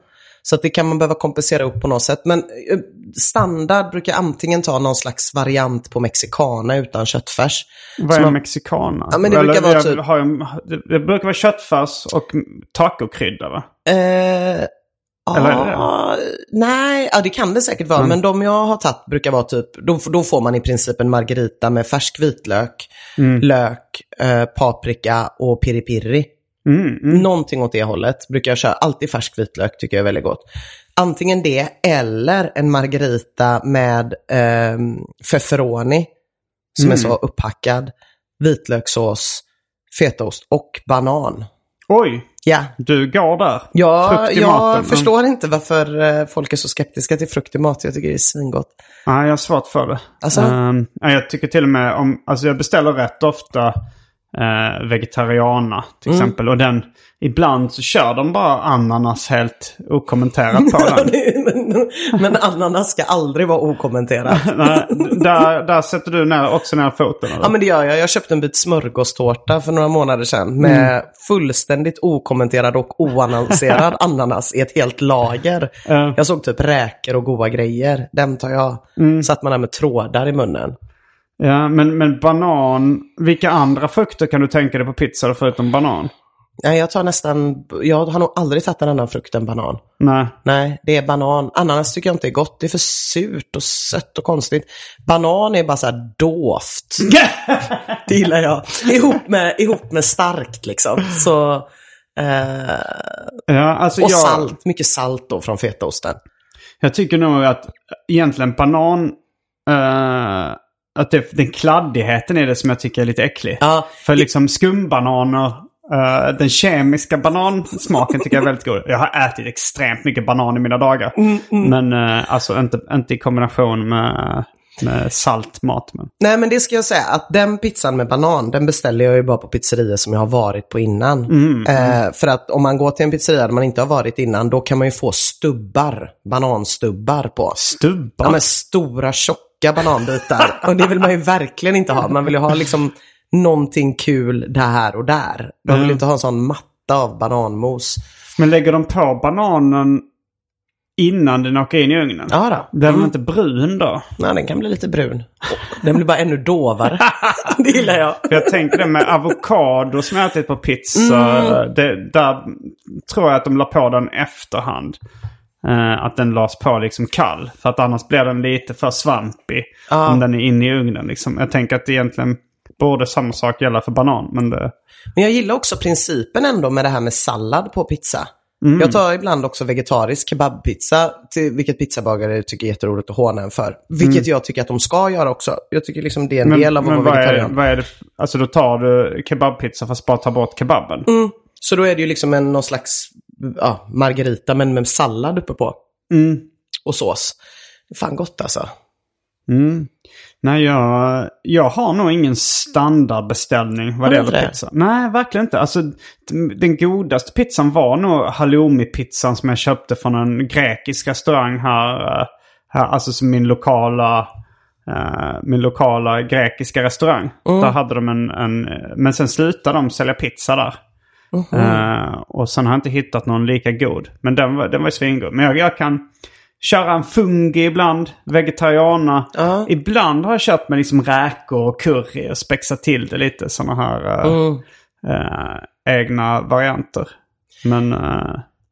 Så att det kan man behöva kompensera upp på något sätt. Men eh, standard brukar antingen ta någon slags variant på mexicana utan köttfärs. Vad är man- mexicana? Ja, men det brukar vara jag typ- det brukar vara köttfärs och tacokrydda va? Eh, Eller är det nej, ja, det kan det säkert vara. Men de jag har tagit brukar vara typ, då, då får man i princip en margarita med färsk vitlök, lök, eh, paprika och piri-piri. Mm, mm. Någonting åt det hållet brukar jag köra. Alltid färsk vitlök tycker jag är väldigt gott. Antingen det eller en margarita med eh, feferoni som är så upphackad, vitlökssås, fetaost och banan. Oj, Ja, du går där. Ja, jag maten, förstår inte varför eh, folk är så skeptiska till frukt i mat. Jag tycker det är svingott. Nej, jag har svårt för det. Alltså? Ja, jag tycker till och med om... Alltså jag beställer rätt ofta uh, vegetariana till Mm. exempel. Och den... Ibland så kör de bara ananas helt okommenterat på den. men, men ananas ska aldrig vara okommenterat. Där, där sätter du ner, också ner foten. Eller? Ja men det gör jag. Jag köpte en bit smörgåstårta för några månader sedan med fullständigt okommenterad och oannonserad ananas i ett helt lager. Ja. Jag såg typ räkor och goda grejer. Den tar jag. Satt man där med trådar i munnen. Ja, men, men banan. Vilka andra frukter kan du tänka dig på pizza förutom banan? Nej, jag tar nästan, jag har nog aldrig tagit en annan frukt än banan. Nej. Nej, det är banan. Ananas tycker jag inte är gott. Det är för surt och sött och konstigt. Banan är bara så här dovt. det gillar jag. Ihop med, ihop med starkt liksom. Så, eh, Ja, alltså och jag, salt. Mycket salt då från fetaosten. jag tycker nog att egentligen banan... eh, att det, den kladdigheten är det som jag tycker är lite äcklig. Ja, För liksom skumbananer, eh, den kemiska banansmaken tycker jag är väldigt god. Jag har ätit extremt mycket banan i mina dagar. Mm, Men eh, alltså inte, inte i kombination med, med salt mat. Men. Nej men det ska jag säga att den pizzan med banan den beställer jag ju bara på pizzerior som jag har varit på innan. Eh, för att om man går till en pizzeria där man inte har varit innan då kan man ju få stubbar, bananstubbar på. Stubbar? Ja men stora tjocka bananbitar. och det vill man ju verkligen inte ha. Man vill ju ha liksom någonting kul där och där. Man vill Mm. inte ha en sån matta av bananmos. Men lägger de på bananen innan den åker in i ugnen. Ja då. Blir den inte brun då? Nej, den kan bli lite brun. Den blir bara ännu dovare. det gillar jag. Jag tänker det med avokado som jag ätit på pizza. Mm. Det, där tror jag att de la på den efterhand. Eh, att den lades på liksom kall. För att annars blir den lite för svampig. Om den är inne i ugnen liksom. Jag tänker att det egentligen borde samma sak gälla för banan. Men det... Men jag gillar också principen ändå med det här med sallad på pizza. Mm. Jag tar ibland också vegetarisk kebabpizza, till vilket pizzabagare tycker är jätteroligt att håna en för. Vilket jag tycker att de ska göra också. Jag tycker liksom det är en del av att vara vad är, vegetarian. vad är det? Alltså då tar du kebabpizza fast bara tar bort kebaben. Mm. Så då är det ju liksom en, någon slags ja, margarita men med sallad uppe på. Mm. Och sås. Fan gott alltså. Mm. Nej, jag, jag har nog ingen standardbeställning vad det gäller pizza. Nej, verkligen inte. Alltså, den godaste pizzan var nog halloumi-pizzan som jag köpte från en grekisk restaurang här. eh, här alltså som min lokala, eh, min lokala grekiska restaurang. Mm. Där hade de en, en... Men sen slutade de sälja pizza där. Eh, och sen har jag inte hittat någon lika god. Men den var, den var ju svingod. Men jag, jag kan köra en fungi ibland, vegetariana. Ja. Ibland har jag köpt med liksom räkor och curry och spexat till det lite. Sådana här eh, egna varianter. Men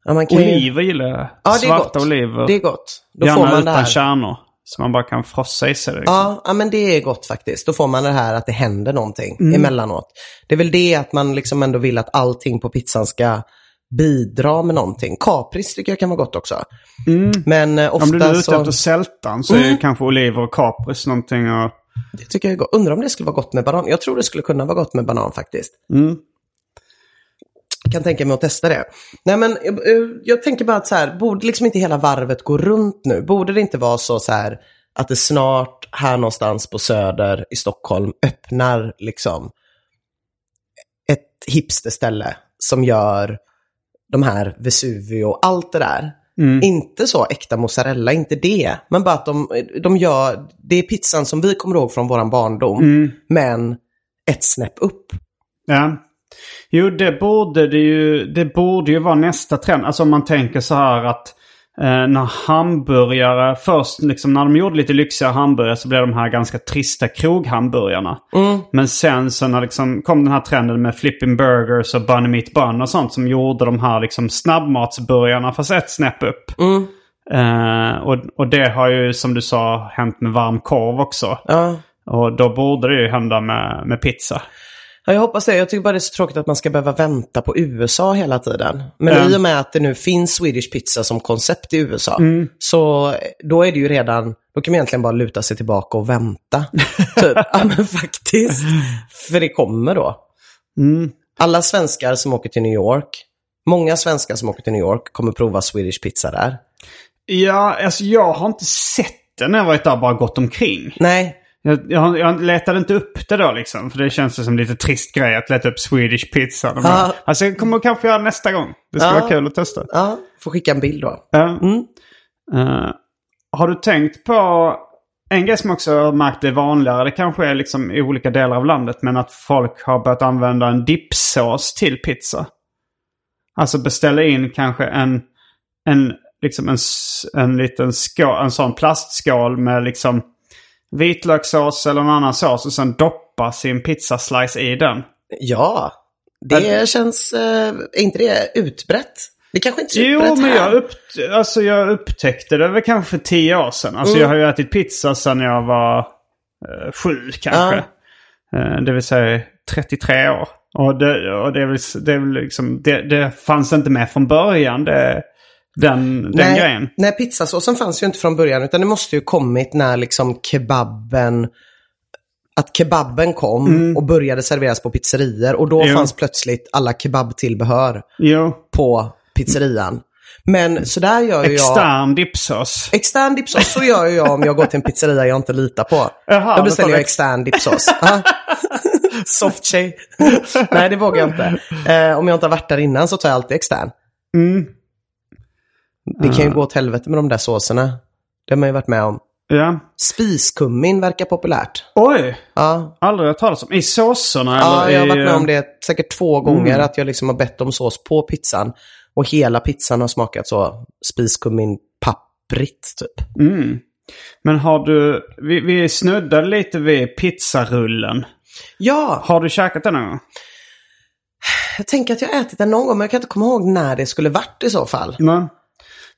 Ja, man kan ju- oliver gillar jag. Ja, det är Svarta gott. oliver. Det är gott. Då Gärna får man det utan här. kärnor. Så man bara kan frossa i sig. Liksom. Ja, ja, men det är gott faktiskt. Då får man det här att det händer någonting Mm. emellanåt. Det är väl det att man liksom ändå vill att allting på pizzan ska bidra med någonting. Kapris tycker jag kan vara gott också. Men eh, ofta Mm. Om du är ute så... efter sältan så är Mm. ju kanske oliver och kapris någonting. Och... Det tycker jag är gott. Undrar om det skulle vara gott med banan. Jag tror det skulle kunna vara gott med banan faktiskt. Mm. Kan tänka mig att testa det. Nej men jag, jag tänker bara att så här, borde liksom inte hela varvet gå runt nu? Borde det inte vara så, så här att det snart här någonstans på Söder i Stockholm öppnar liksom ett hipsterställe som gör de här Vesuvio och allt det där. Inte så äkta mozzarella, inte det. Men bara att de, de gör, det är pizzan som vi kommer ihåg från våran barndom. Men ett snäpp upp. Ja. Jo, det borde det ju, det borde ju vara nästa trend. Alltså om man tänker så här att eh, när hamburgare, först liksom när de gjorde lite lyxigare hamburgare så blev de här ganska trista kroghamburgarna. Men sen så när liksom kom den här trenden med flipping burgers och bunny meat bun och sånt som gjorde de här liksom snabbmatsburgarna fast ett snäpp upp. Eh, och, och det har ju som du sa hänt med varm korv också. Ja. Och då borde det ju hända med, med pizza. Ja, jag hoppas det. Jag tycker bara det är så tråkigt att man ska behöva vänta på USA hela tiden. Men Ja. i och med att det nu finns Swedish pizza som koncept i USA, Mm. så då är det ju redan, då kan man egentligen bara luta sig tillbaka och vänta. typ. Ja, men faktiskt. För det kommer då. Mm. Alla svenskar som åker till New York, många svenskar som åker till New York kommer prova Swedish pizza där. Ja, alltså jag har inte sett det när jag varit där bara gått omkring. Nej, Jag, jag, jag letade inte upp det då liksom. För det känns som lite trist grej att leta upp Swedish pizza. Ja. Alltså jag kommer kanske göra nästa gång. Det ska Ja. vara kul att testa. ja, får skicka en bild då. Ja. Mm. Eh, har du tänkt på en grej som också har märkt är vanligare. Det kanske är liksom i olika delar av landet. Men att folk har börjat använda en dipsås till pizza. Alltså beställa in kanske en, en, liksom en, en liten skål, en sån plastskål med liksom vitlökssås eller någon annan sås och sen doppa sin pizzaslice i den. Ja, det känns, eh, är inte det utbrett? Det kanske inte är Jo, utbrett men här. jag, upp, alltså jag upptäckte det väl kanske för tio år sedan. Alltså Mm. jag har ju ätit pizza sedan jag var eh, sju kanske. Eh, det vill säga 33 år. Och det, och det, är väl, det, är väl liksom, det, det fanns inte med från början, det, den, den nej, grejen. Nej, pizzasåsen fanns ju inte från början utan det måste ju kommit när liksom kebaben att kebaben kom och började serveras på pizzerior och då Mm. Jo. fanns plötsligt alla kebabtillbehör Jo, på pizzerian. Men så där gör ju jag... extern dipsås. Extern dipsås, så gör jag om jag går till en pizzeria jag inte litar på. Jaha, då beställer jag extern dipsås. Soft tjej. Nej, det vågar jag inte. Eh, om jag inte har varit där innan så tar jag alltid extern. Mm. Det kan ju gå åt helvete med de där såserna. Det har man ju varit med om. Ja. Spiskummin verkar populärt. Oj, Ja, aldrig hört talas om. I såserna ja eller jag har varit med om det säkert två gånger. Mm. Att jag liksom har bett om sås på pizzan. Och hela pizzan har smakat så spiskummin, papp spritt typ. Men har du... Vi, vi snuddade lite vid pizzarullen. Ja, Har du käkat den någon gång? jag tänker att jag har ätit den någon gång men jag kan inte komma ihåg när det skulle varit i så fall. Nej.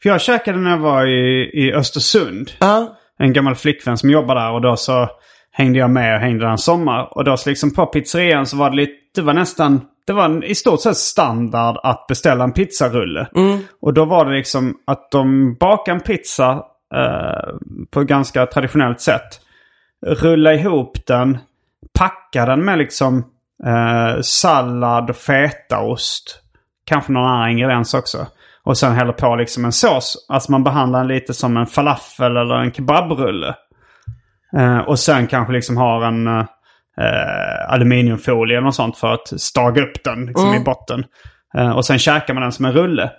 För jag käkade när jag var i, i Östersund. Ja, En gammal flickvän som jobbar där och då så hängde jag med och hängde där en sommar. Och då så liksom på pizzerian så var det lite, det var nästan, det var i stort sett standard att beställa en pizzarulle. Och då var det liksom att de bakade en pizza eh, på ett ganska traditionellt sätt. Rulla ihop den, packa den med liksom eh, sallad och fetaost. Kanske någon annan ingrediens också. Och sen häller på liksom en sås. Alltså man behandlar den lite som en falafel eller en kebabrulle. Eh, och sen kanske liksom har en eh, aluminiumfolie eller något sånt för att staga upp den liksom i botten. Eh, och sen käkar man den som en rulle.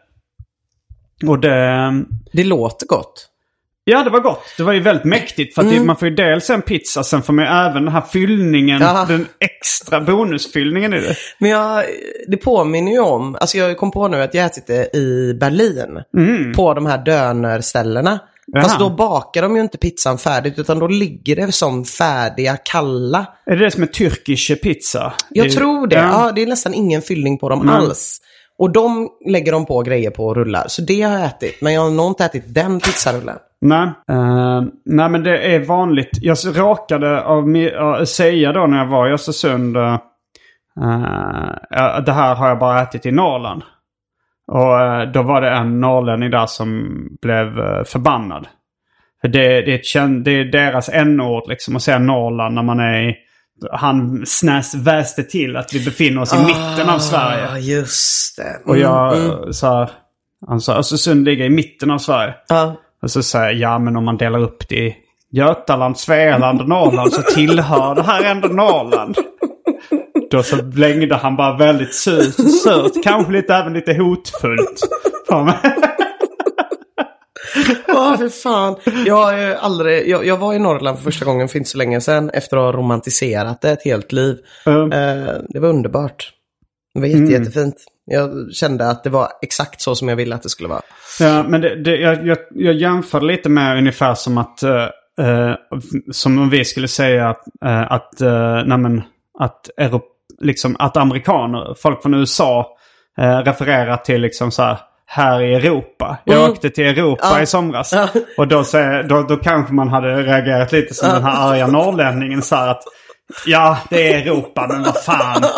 Och det... det låter gott. Ja, det var gott. Det var ju väldigt mäktigt. För att det, man får ju dels en pizza, sen får man ju även den här fyllningen. Den extra bonusfyllningen i det. Men jag, det påminner ju om, alltså jag kom på nu att jag ätit det i Berlin. På de här dönerställena. Fast Jaha. då bakar de ju inte pizzan färdigt utan då ligger det som färdiga kalla. Är det det som är turkish pizza? Jag tror det. Ja. Ja, det är nästan ingen fyllning på dem Mm. alls. Och de lägger de på grejer på och rullar. Så det har jag ätit. Men jag har nog inte ätit den pizzarullen. Nej. Uh, nej, men det är vanligt. Jag råkade av, uh, säga då när jag var i Östersund. Uh, uh, det här har jag bara ätit i Norrland. Och uh, då var det en norrlänning där som blev uh, förbannad. För det, det, är ett, det är deras n-ord liksom att säga Norrland när man är i... Han snäs väste till att vi befinner oss i mitten av Sverige. Ja, just det. Och jag Mm, uh, sa... Han sa Östersund ligger i mitten av Sverige. Ja. Och så säger jag, ja men om man delar upp det i Götaland, Svealand och Norrland så tillhör det här ändå Norrland. Då så blängde han bara väldigt surt, surt kanske lite, även lite hotfullt på mig. Ja, för fan. Jag, har aldrig, jag, jag var i Norrland för första gången för inte så länge sedan efter att ha romantiserat det ett helt liv. Mm. Eh, det var underbart. Det var jätte, jättefint. Jag kände att det var exakt så som jag ville att det skulle vara. Ja, men det, det, jag, jag, jag jämför lite med ungefär som att, eh, eh, som om vi skulle säga eh, att, uh, nämen, att, Europ, liksom, att amerikaner, folk från USA, eh, refererar till liksom så här, här i Europa. Jag Mm. åkte till Europa Ja. i somras. Ja. Och då, säger, då, då kanske man hade reagerat lite som den här arga norrlänningen. Så här att, ja, det är Europa, men vad fan.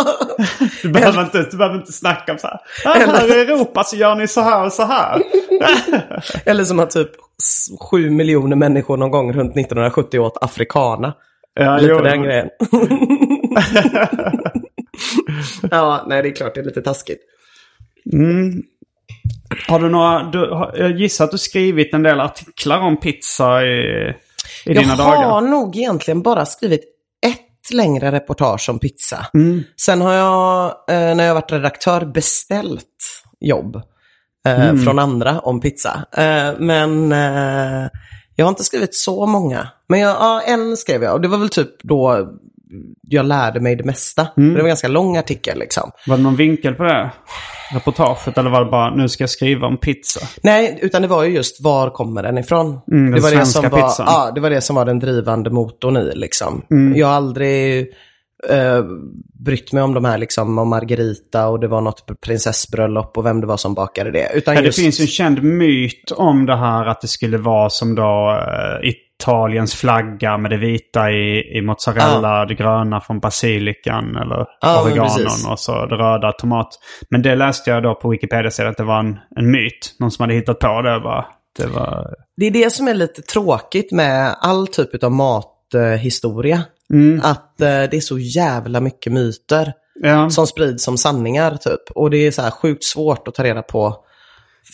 Du behöver inte, du behöver inte snacka om så här. "Ja, Här i Europa så gör ni så här och så här. Eller som att typ sju miljoner människor någon gång runt 1970 åt afrikana. Ja, Lite jo, den jo. grejen. ja, nej det är klart det är lite taskigt. Har du några, du, har- jag gissar att du skrivit en del artiklar om pizza i, i dina jag dagar. har nog egentligen bara skrivit ett längre reportage om pizza. Mm. Sen har jag, eh, när jag varit redaktör, beställt jobb eh, Mm. från andra om pizza. Eh, men jag har inte skrivit så många. Men jag, ja, en skrev jag och det var väl typ då jag lärde mig det mesta. Mm. Det var en ganska lång artikel liksom. Var det någon vinkel på det reportaget? Eller var det bara nu ska jag skriva om pizza? Nej, utan det var ju just var kommer den ifrån? Mm, den det, var det, som var, pizzan. ja, det var det som var den drivande motorn i. Liksom. Mm. Jag har aldrig eh, brytt mig om de här, liksom, om Margarita och det var något prinsessbröllop och vem det var som bakade det. Utan Ja, det just, finns ju en känd myt om det här att det skulle vara som då eh, Italiens flagga med det vita i, i mozzarella, det gröna från basilikan eller Ja, men oreganon och så det röda tomat. Men det läste jag då på Wikipedia att det var en, en myt. Någon som hade hittat på det. Bara. Det var... Det är det som är lite tråkigt med all typ av mathistoria. Mm. Att eh, det är så jävla mycket myter Ja. som sprids som sanningar typ. Och det är så här sjukt svårt att ta reda på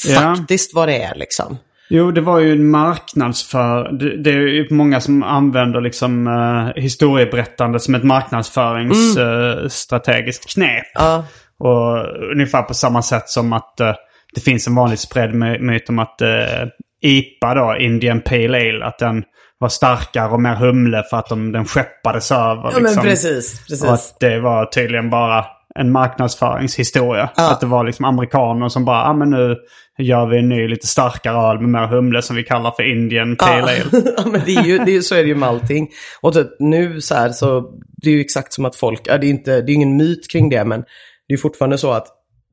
Ja. faktiskt vad det är liksom. Jo, det var ju en marknadsför... Det, det är ju många som använder liksom uh, historieberättande som ett marknadsföringsstrategiskt knep. Ja, Och ungefär på samma sätt som att eh, det finns en vanligt spridd my- myt om att uh, IPA då, Indian Pale Ale, att den var starkare och mer humle för att de, den skeppades över. ja men liksom. precis. Och precis. att det var tydligen bara en marknadsföringshistoria. Ja. Att det var liksom amerikaner som bara, ah, men nu gör vi en ny lite starkare öl med mer humle som vi kallar för Indian Pale Ale. ja, men det är ju, det är, så är det ju med allting. Och typ, nu så här så, det är ju exakt som att folk, ja, det är inte, det är ingen myt kring det, men det är fortfarande så att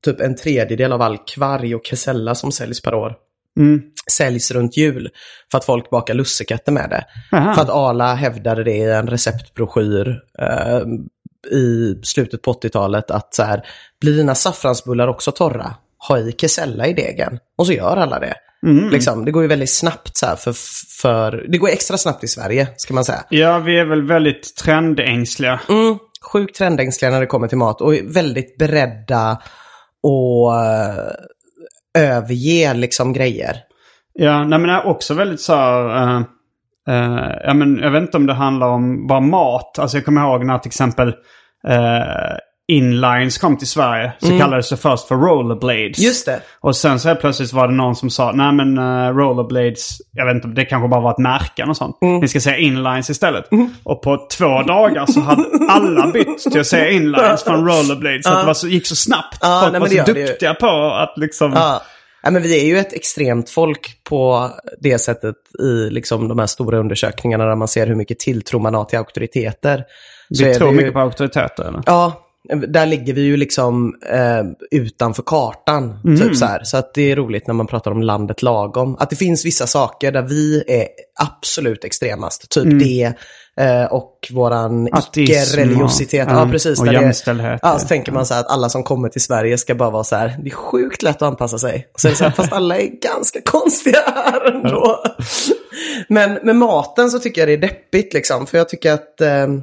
typ en tredjedel av all kvarg och kesella som säljs per år Mm. säljs runt jul. För att folk bakar lussekatter med det. Aha. För att Arla hävdade det i en receptbroschyr eh, i slutet på 80-talet att så här, blir dina saffransbullar också torra? Ha i kesella i degen. Och så gör alla det. Liksom, det går ju väldigt snabbt så för, för, det går extra snabbt i Sverige, ska man säga. Ja, vi är väl väldigt trendängsliga. Mm, sjukt trendängsliga när det kommer till mat och väldigt beredda att eh, överge liksom grejer. Ja, nej, men det är också väldigt så här... eh, eh, ja, men jag vet inte om det handlar om bara mat. Alltså jag kommer ihåg när till exempel uh, inlines kom till Sverige. Så kallades det först för rollerblades. Just det. Och sen så helt plötsligt var det någon som sa, nej men uh, rollerblades, jag vet inte, det kanske bara var ett märke och sånt. Mm. Ni ska säga inlines istället. Och på två dagar så hade alla bytt till att säga inlines från rollerblades. Så att det var så, gick så snabbt. Ja, Folk nej, var så duktiga på att liksom... Ja. Ja, men vi är ju ett extremt folk på det sättet i liksom de här stora undersökningarna där man ser hur mycket tilltro man har till auktoriteter. Vi tror det ju- mycket på auktoriteter eller? Ja, där ligger vi ju liksom eh, utanför kartan. Typ så, här. så att det är roligt när man pratar om landet lagom. Att det finns vissa saker där vi är absolut extremast. Typ det eh, och våran icke-religiositet. Ja, ja, precis. och det- jämställdhet. Ja, så tänker man så här att alla som kommer till Sverige ska bara vara så här. Det är sjukt lätt att anpassa sig. Och så är det så här, fast alla är ganska konstiga här ändå. Men med maten så tycker jag det är deppigt liksom. För jag tycker att eh,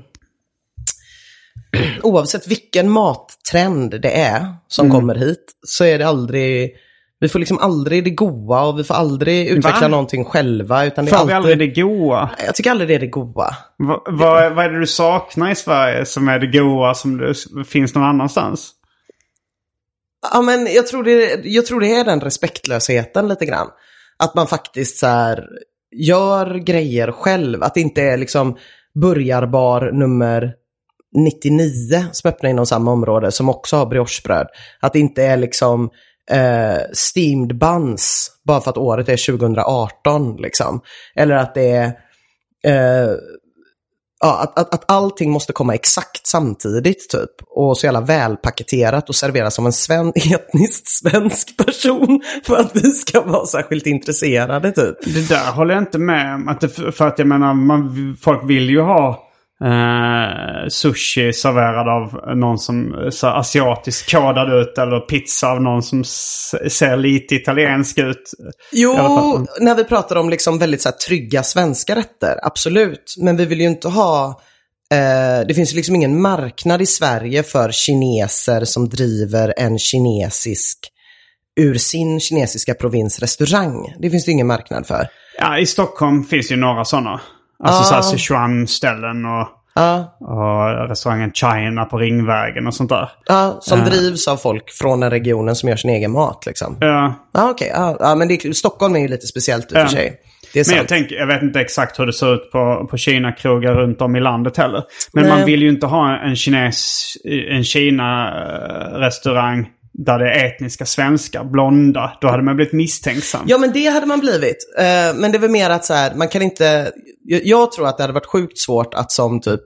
oavsett vilken mattrend det är som Mm. kommer hit så är det aldrig, vi får liksom aldrig det goa och vi får aldrig utveckla Va? någonting själva. Utan det är Får vi alltid, aldrig det goa? Jag tycker aldrig det är det goa. Va, vad, vad är det du saknar i Sverige som är det goa som det finns någon annanstans? Ja, men jag tror, det, jag tror det är den respektlösheten lite grann. Att man faktiskt så här gör grejer själv. Att det inte är liksom burgarbar nummer 99 som öppnar inom samma område som också har briochebröd. Att det inte är liksom eh, steamed buns bara för att året är 2018 liksom. Eller att det är eh, ja, att, att, att allting måste komma exakt samtidigt typ. Och så jävla välpaketerat och serveras av en sven, etniskt svensk person för att vi ska vara särskilt intresserade typ. Det där håller jag inte med om. Att det, för att jag menar, man, folk vill ju ha eh, sushi serverad av någon som så asiatiskt kodad ut. Eller pizza av någon som ser lite italiensk ut. Jo, fall. när vi pratar om liksom väldigt så här, trygga svenska rätter, absolut. Men vi vill ju inte ha, eh, det finns ju liksom ingen marknad i Sverige för kineser som driver en kinesisk, ur sin kinesiska provins restaurang. Det finns det ingen marknad för. Ja, i Stockholm finns ju några sådana. Alltså Ah. så här Sichuan-ställen och, Ja, och restaurangen China på Ringvägen och sånt där. ja som drivs av folk från den regionen som gör sin egen mat liksom. Ja, Ja, okej. Ja, men det, Stockholm är ju lite speciellt i och för sig. Det är Men sant. jag, tänker, jag vet inte exakt hur det ser ut på, på Kina-krogar runt om i landet heller. Men Nej. man vill ju inte ha en kines, en Kina-restaurang där det är etniska svenskar, blonda. Då hade man blivit misstänksam. Ja, men det hade man blivit. Eh, men det är väl mer att så här, man kan inte... Jag tror att det hade varit sjukt svårt att som typ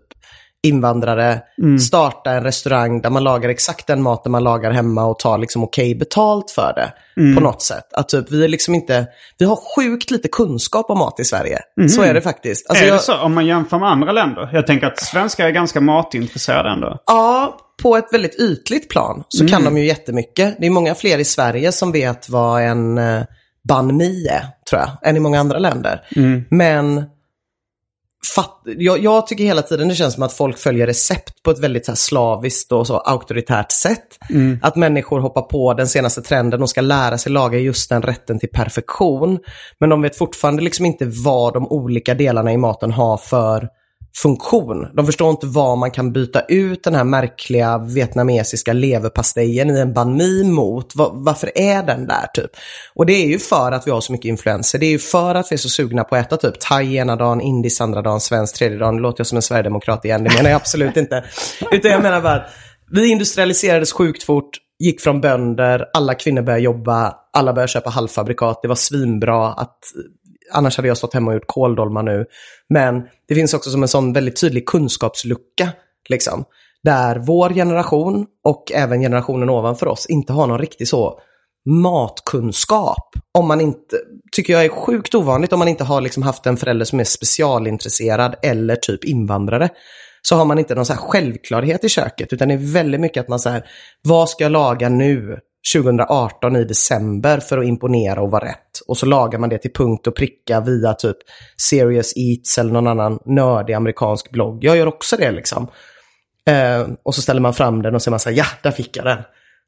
invandrare starta en restaurang där man lagar exakt den maten man lagar hemma och tar liksom okej betalt för det på något sätt. Att typ, vi är liksom inte... Vi har sjukt lite kunskap om mat i Sverige. Så är det faktiskt. Alltså, är jag, det så? Om man jämför med andra länder? Jag tänker att svenskar är ganska matintresserade ändå. Ja, på ett väldigt ytligt plan så kan de ju jättemycket. Det är många fler i Sverige som vet vad en eh, banh mi är, tror jag, än i många andra länder. Men fatt, jag, jag tycker hela tiden det känns som att folk följer recept på ett väldigt så här, slaviskt och så auktoritärt sätt. Att människor hoppar på den senaste trenden och ska lära sig laga just den rätten till perfektion. Men de vet fortfarande liksom inte vad de olika delarna i maten har för funktion. De förstår inte vad man kan byta ut den här märkliga vietnamesiska leverpastejen i en banh mi mot. Va- varför är den där typ? Och det är ju för att vi har så mycket influenser. Det är ju för att vi är så sugna på att äta typ thai ena dagen, indiskt andra dagen, svensk tredje dagen. Nu låter jag som en sverigedemokrat igen, det menar jag absolut inte. Utan jag menar bara, vi industrialiserades sjukt fort, gick från bönder, alla kvinnor började jobba, alla började köpa halvfabrikat, det var svinbra att annars hade jag stått hemma och gjort kåldolmar nu. Men det finns också som en sån väldigt tydlig kunskapslucka, liksom. Där vår generation och även generationen ovanför oss inte har någon riktig så matkunskap. Om man inte, tycker jag är sjukt ovanligt om man inte har liksom haft en förälder som är specialintresserad eller typ invandrare. Så har man inte någon så här självklarhet i köket utan det är väldigt mycket att man säger vad ska jag laga nu 2018 i december för att imponera och vara rätt. Och så lagar man det till punkt och pricka via typ Serious Eats eller någon annan nördig amerikansk blogg. Jag gör också det liksom. Eh, och så ställer man fram den och så är man så här, ja, där fick jag den.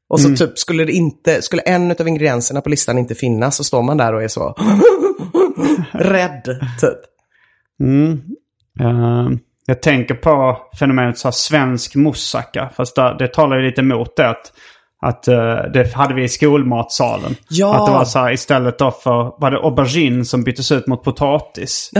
Och så typ skulle det inte, skulle en av ingredienserna på listan inte finnas så står man där och är så rädd, typ. Mm. Uh, jag tänker på fenomenet så här, svensk moussaka. Fast det, det talar ju lite emot det. Att, att uh, det hade vi i skolmatsalen. Ja. Att det var så här, istället då för, var det aubergine som byttes ut mot potatis.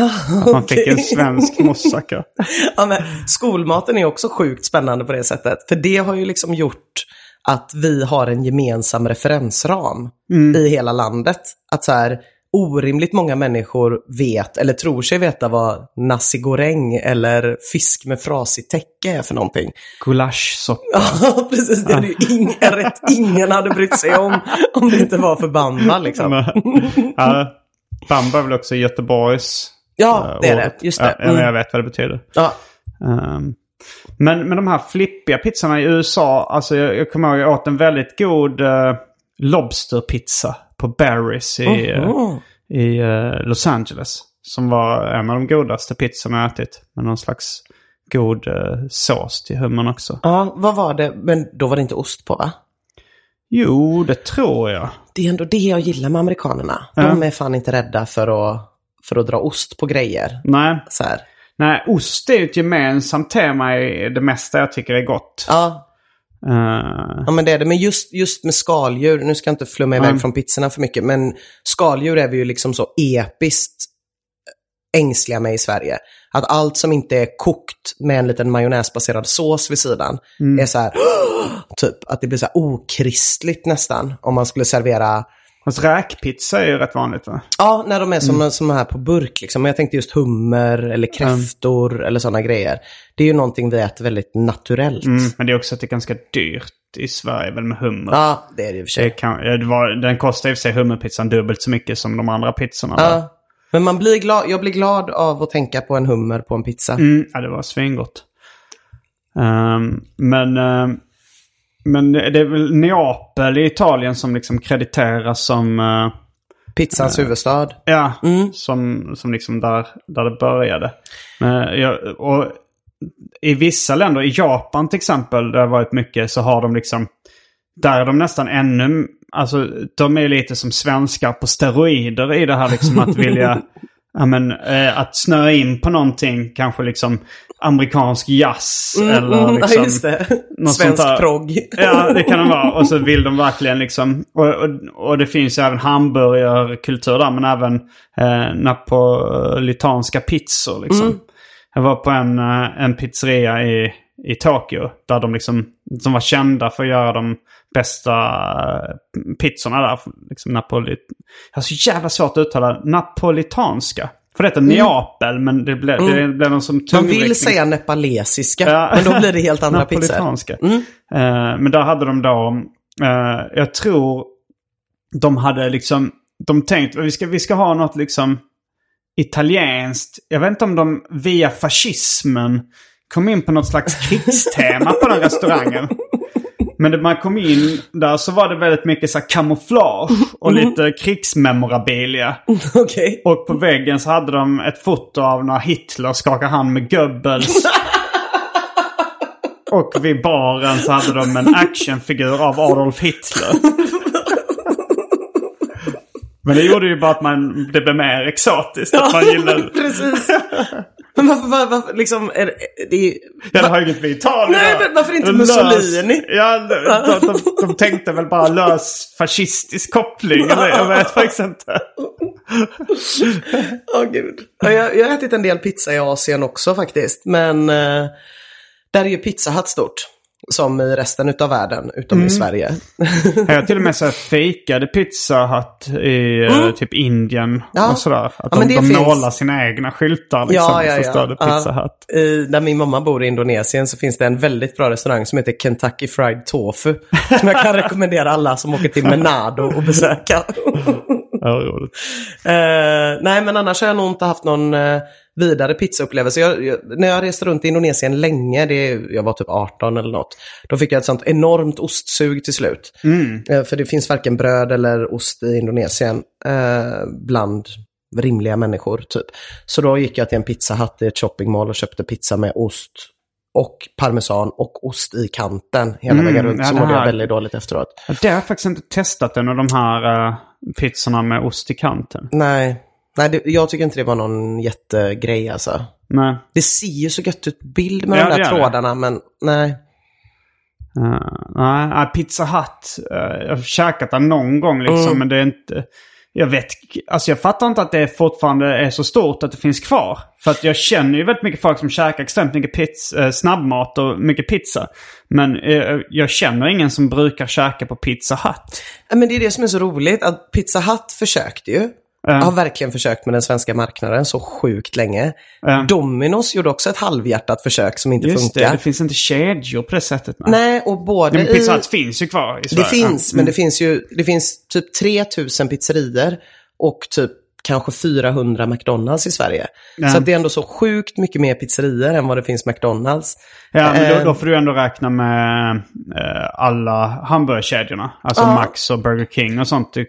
att man fick en svensk moussaka. Ja, men skolmaten är också sjukt spännande på det sättet. För det har ju liksom gjort att vi har en gemensam referensram i hela landet. Att så här, orimligt många människor vet eller tror sig veta vad nasi goreng eller fisk med frasigt täcke är för någonting. Gulaschsoppa. Ja, precis. Det är ju ingen, rätt ingen hade brytt sig om om det inte var för bamba liksom. ja, bamba är väl också Göteborgs Ja, eh, det är det. Just det. Mm. jag vet vad det betyder. Ja, Ehm, men, men de här flippiga pizzorna i USA, alltså jag, jag kommer ihåg jag åt en väldigt god uh, lobsterpizza på Barry's i, i eh, Los Angeles. Som var en av de godaste pizzorna jag ätit. Med någon slags god eh, sås till hummen också. ja, vad var det? Men då var det inte ost på va? Jo, det tror jag. Det är ändå det jag gillar med amerikanerna. De är fan inte rädda för att, för att dra ost på grejer. Nej, Så här. nej ost är ju ett gemensamt tema i det mesta jag tycker är gott. Ja, ja, men det är det. Men just, just med skaldjur, nu ska jag inte flumma iväg Mm. från pizzorna för mycket, men skaldjur är vi ju liksom så episkt ängsliga med i Sverige. Att allt som inte är kokt med en liten majonnäsbaserad sås vid sidan Mm. är så här, typ att det blir så här okristligt nästan om man skulle servera fast räkpizza är ju rätt vanligt va? Ja, när de är som, som här på burk. Liksom. Men jag tänkte just hummer eller kräftor eller sådana grejer. Det är ju någonting vi äter väldigt naturellt. Mm, men det är också att det är ganska dyrt i Sverige väl med hummer. Ja, det är det i och för Det sig. kan, ja, det var, den kostar i och för sig hummerpizzan dubbelt så mycket som de andra pizzorna. där. Ja. Men man blir glad, jag blir glad av att tänka på en hummer på en pizza. Mm, ja, det var svingott. Ehm, men, ehm, men det är väl Neapel i Italien som liksom krediteras som... eh, Pizzans huvudstad. ja, Mm. som, som liksom där, där det började. Men, ja, och I vissa länder, i Japan till exempel, där det har varit mycket, så har de liksom... Där är de nästan ännu... Alltså, de är lite som svenskar på steroider i det här liksom att vilja... Ja, men, eh, att snöa in på någonting, kanske liksom amerikansk jazz eller Mm, liksom... ja, just det. något Svensk sånt progg. Ja, det kan det vara. Och så vill de verkligen liksom... Och, och, och det finns ju även hamburgerkultur där, men även eh, napolitanska pizzor liksom. Jag var på en, eh, en pizzeria i, i Tokyo där de liksom... Som var kända för att göra de bästa eh, pizzorna där. Liksom Napoli... Jag har så jävla svårt att uttala napolitanska. För det heter Neapel, men det blev, det blev någon som Man tungviktning. vill säga nepalesiska, Ja. men då blir det helt andra pizzor. Napolitanska. Eh, men där hade de då, eh, jag tror de hade liksom, de tänkte vi ska, vi ska ha något liksom italienskt. Jag vet inte om de via fascismen kom in på något slags krigstema på den restaurangen. Men när man kom in där så var det väldigt mycket så här kamouflage och lite krigsmemorabilia. Okej. Och på väggen så hade de ett foto av när Hitler skakar hand med Goebbels. Och vid baren så hade de en actionfigur av Adolf Hitler. Men det gjorde ju bara att man, det blev mer exotiskt. Att man gillade... Precis. Men varför, varför, varför liksom, är det, det är, Ja, det har ju inget med Italien Nej, men varför inte Mussolini? Lös, ja, de, de, de tänkte väl bara lös fascistisk koppling. Eller, jag vet faktiskt inte. Åh gud. Ja, jag, jag har ätit en del pizza i Asien också faktiskt. Men eh, där är ju Pizza Hut stort. Som i resten av världen, utom Mm. i Sverige. Jag har till och med så här fejkade Pizza Hut i eh, typ Indien Mm. Ja. och sådär. Att Ja, de, de finns. målar sina egna skyltar liksom. Ja, ja, Så ja. står det Pizza. Hut. I, där min mamma bor i Indonesien så finns det en väldigt bra restaurang som heter Kentucky Fried Tofu. Som jag kan rekommendera alla som åker till Manado att besöka. Ja, roligt. Eh, nej, men annars har jag nog inte haft någon eh, vidare pizzaupplevelse. Jag, jag, när jag reste runt i Indonesien länge, det, jag var typ 18 eller något, då fick jag ett sånt enormt ostsug till slut. Eh, för det finns varken bröd eller ost i Indonesien eh, bland rimliga människor typ. Så då gick jag till en Pizza Hut i ett shoppingmall och köpte pizza med ost och parmesan och ost i kanten hela Mm, vägen runt. ja, Så mådde jag väldigt dåligt efteråt. Det har jag faktiskt inte testat en av de här uh, pizzorna med ost i kanten. Nej, nej det, jag tycker inte det var någon jättegrej alltså. Nej. Det ser ju så gött ut bild med Ja, de där gör det. trådarna, men nej. Uh, nej, nej, Pizza Hut. eh, jag har käkat den någon gång liksom, Mm. men det är inte... Jag vet, alltså jag fattar inte att det fortfarande är så stort att det finns kvar. För att jag känner ju väldigt mycket folk som käkar extremt mycket pizza, eh, snabbmat och mycket pizza. Men eh, jag känner ingen som brukar käka på Pizza Hut. Ja, Men det är det som är så roligt, att Pizza Hut försökte ju. Har verkligen försökt med den svenska marknaden så sjukt länge. Ja. Dominos gjorde också ett halvhjärtat försök som inte Just det, funkar. det finns inte kedjor på det sättet. Nej, Nej, och både Men Pizza i... Finns ju kvar i Det Sverige. finns, Ja. men det finns ju det finns typ 3000 pizzerior och typ kanske 400 McDonalds i Sverige. Ja. Så att det är ändå så sjukt mycket mer pizzerior än vad det finns McDonalds. Ja, men Eh, då, då får du ändå räkna med eh, alla hamburgerkedjorna. Alltså Ja. Max och Burger King och sånt. Eh,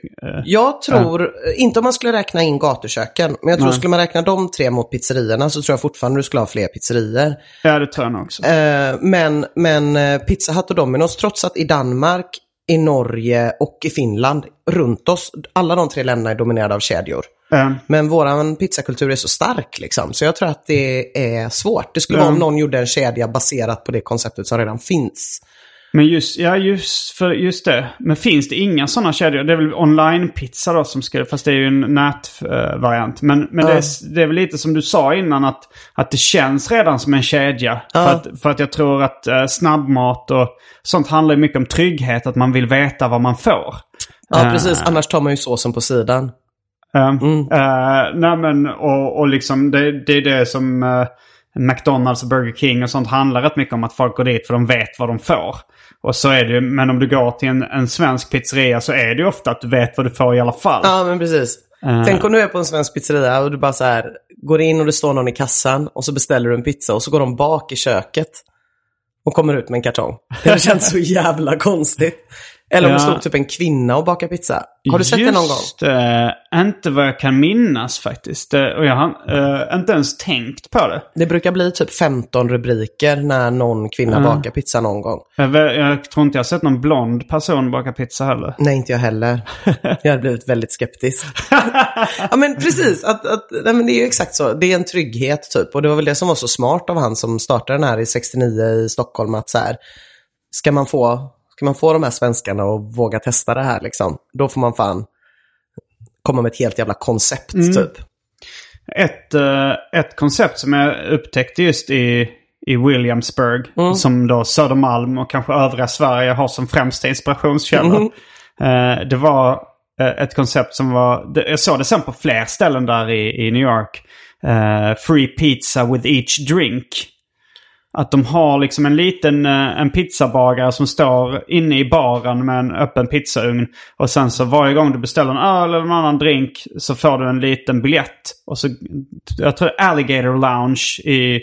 Jag tror, inte om man skulle räkna in gatuköken, men jag tror Nej. skulle man räkna de tre mot pizzerierna så tror jag fortfarande du skulle ha fler pizzerior. ja, det tror jag nog också. Eh, men, men eh, Pizza Hut och Domino's, trots att i Danmark, i Norge och i Finland, runt oss, alla de tre länderna är dominerade av kedjor. Eh, Men våran pizzakultur är så stark liksom, så jag tror att det är svårt. Det skulle Ja. vara om någon gjorde en kedja baserat på det konceptet som redan finns. men just, ja, just, för, just det. Men finns det inga sådana kedjor? Det är väl online-pizza då som ska, fast det är ju en nätvariant. men men det, Ja. är, det är väl lite som du sa innan att, att det känns redan som en kedja. Ja. För, att, för att jag tror att eh, snabbmat och sånt handlar mycket om trygghet. Att man vill veta vad man får. Ja, Eh, precis. Annars tar man ju såsen på sidan. Uh, nej men, och, och liksom det, det är det som eh, McDonalds och Burger King och sånt handlar rätt mycket om att folk går dit för de vet vad de får. Och så är det men om du går till en, en svensk pizzeria så är det ju ofta att du vet vad du får i alla fall. Ja, men precis. Eh. Tänk om du är på en svensk pizzeria och du bara så här, går in och det står någon i kassan och så beställer du en pizza och så går de bak i köket och kommer ut med en kartong. Det känns så jävla konstigt. Eller om det Ja. stod typ en kvinna och bakar pizza. Har du sett det någon gång? Just det. Inte vad jag kan minnas faktiskt. Det, och jag har eh, inte ens tänkt på det. Det brukar bli typ 15 rubriker när någon kvinna bakar pizza någon gång. Jag, jag tror inte jag har sett någon blond person baka pizza heller. Nej, inte jag heller. Jag hade blivit väldigt skeptisk. ja, men precis. Att, att, nej, men det är ju exakt så. Det är en trygghet typ. Och det var väl det som var så smart av han som startade den här i 69 i Stockholm. Att så här, ska man få, ska man få de här svenskarna att våga testa det här liksom, då får man fan komma med ett helt jävla koncept typ. Ett, eh, ett koncept som jag upptäckte just i, i Williamsburg, som då Södermalm och kanske övriga Sverige har som främsta inspirationskälla. Eh, det var eh, ett koncept som var, jag såg det sen på fler ställen där i, i New York. Eh, free pizza with each drink. Att de har liksom en liten eh, en pizzabagare som står inne i baren med en öppen pizzaugn. Och sen så varje gång du beställer en öl eller en annan drink så får du en liten biljett. Och så, jag tror Alligator Lounge i,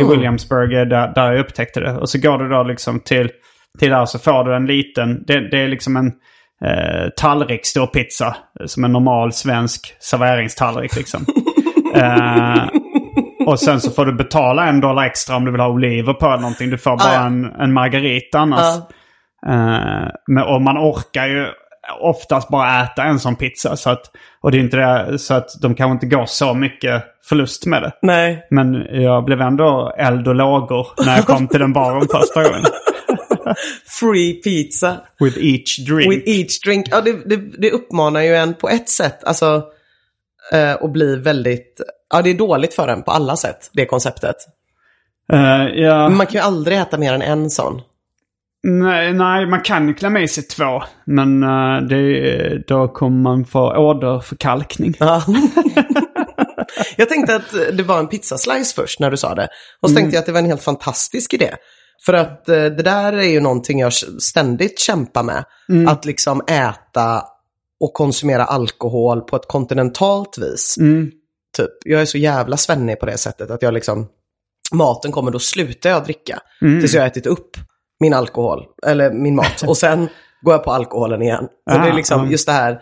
i Williamsburg är där, där jag upptäckte det. Och så går du då liksom till, till där så får du en liten, det, det är liksom en eh, tallrik stor pizza. Som en normal svensk serveringstallrik liksom. Eh, och sen så får du betala en dollar extra om du vill ha oliver på eller någonting. Du får bara ja. en, en margarita annars. Ja. Eh, men, och man orkar ju oftast bara äta en sån pizza. Så att, och det är inte det, så att de kanske inte går så mycket förlust med det. Nej. Men jag blev ändå eld och lågor när jag kom till den baren första gången. Free pizza. With each drink. With each drink. Ja, det, det, det uppmanar ju en på ett sätt, alltså, eh, att bli väldigt... Ja, det är dåligt för en på alla sätt, det konceptet. Eh, ja, Men man kan ju aldrig äta mer än en sån. Nej, nej, man kan ju klämma i sig två. Men uh, det, då kommer man få åderförkalkning. Ja. jag tänkte att det var en pizzaslice först när du sa det. Och så tänkte jag att det var en helt fantastisk idé. För att eh, det där är ju någonting jag ständigt kämpar med. Att liksom äta och konsumera alkohol på ett kontinentalt vis. Typ. Jag är så jävla svennig på det sättet att jag liksom, maten kommer, då slutar jag dricka. Tills jag har ätit upp min alkohol, eller min mat. Och sen går jag på alkoholen igen. Så det är Ah, liksom just det här,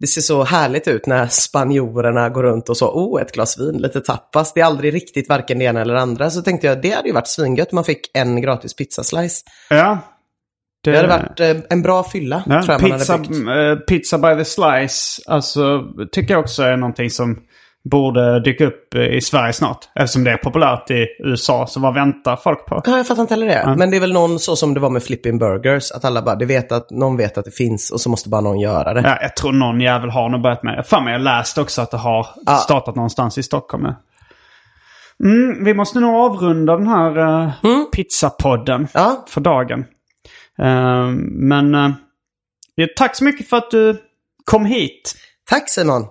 det ser så härligt ut när spanjorerna går runt och så, oh, ett glas vin, lite tapas. Det är aldrig riktigt varken det ena eller det andra. Så tänkte jag, det hade ju varit svingött om man fick en gratis pizzaslice. Ja. Det hade varit eh, en bra fylla, Ja, tror jag man pizza, hade byggt. eh, pizza by the slice, alltså tycker jag också är någonting som borde dyka upp eh, i Sverige snart. Eftersom det är populärt i USA. Så vad väntar folk på? Ja, jag fattar inte heller det. Men det är väl någon så som det var med flipping burgers, att alla bara, det vet att, någon vet att det finns och så måste bara någon göra det. Ja, jag tror någon jävel har nog börjat med det. Fan, jag läste också att det har Ja. startat någonstans i Stockholm. Mm, vi måste nog avrunda den här uh, pizzapodden Ja. för dagen. Eh, men ja, tack så mycket för att du kom hit. Tack Simon!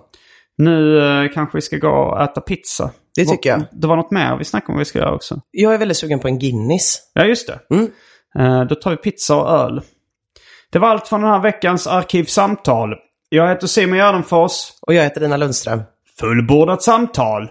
Nu eh, kanske vi ska gå och äta pizza. Det tycker jag. Det var något mer vi snackade om vi ska göra också. Jag är väldigt sugen på en Guinness. Ja, just det. Mm. Eh, då tar vi pizza och öl. Det var allt från den här veckans Arkivsamtal. Jag heter Simon Gärdenfors. Och jag heter Dina Lundström. Fullbordat samtal.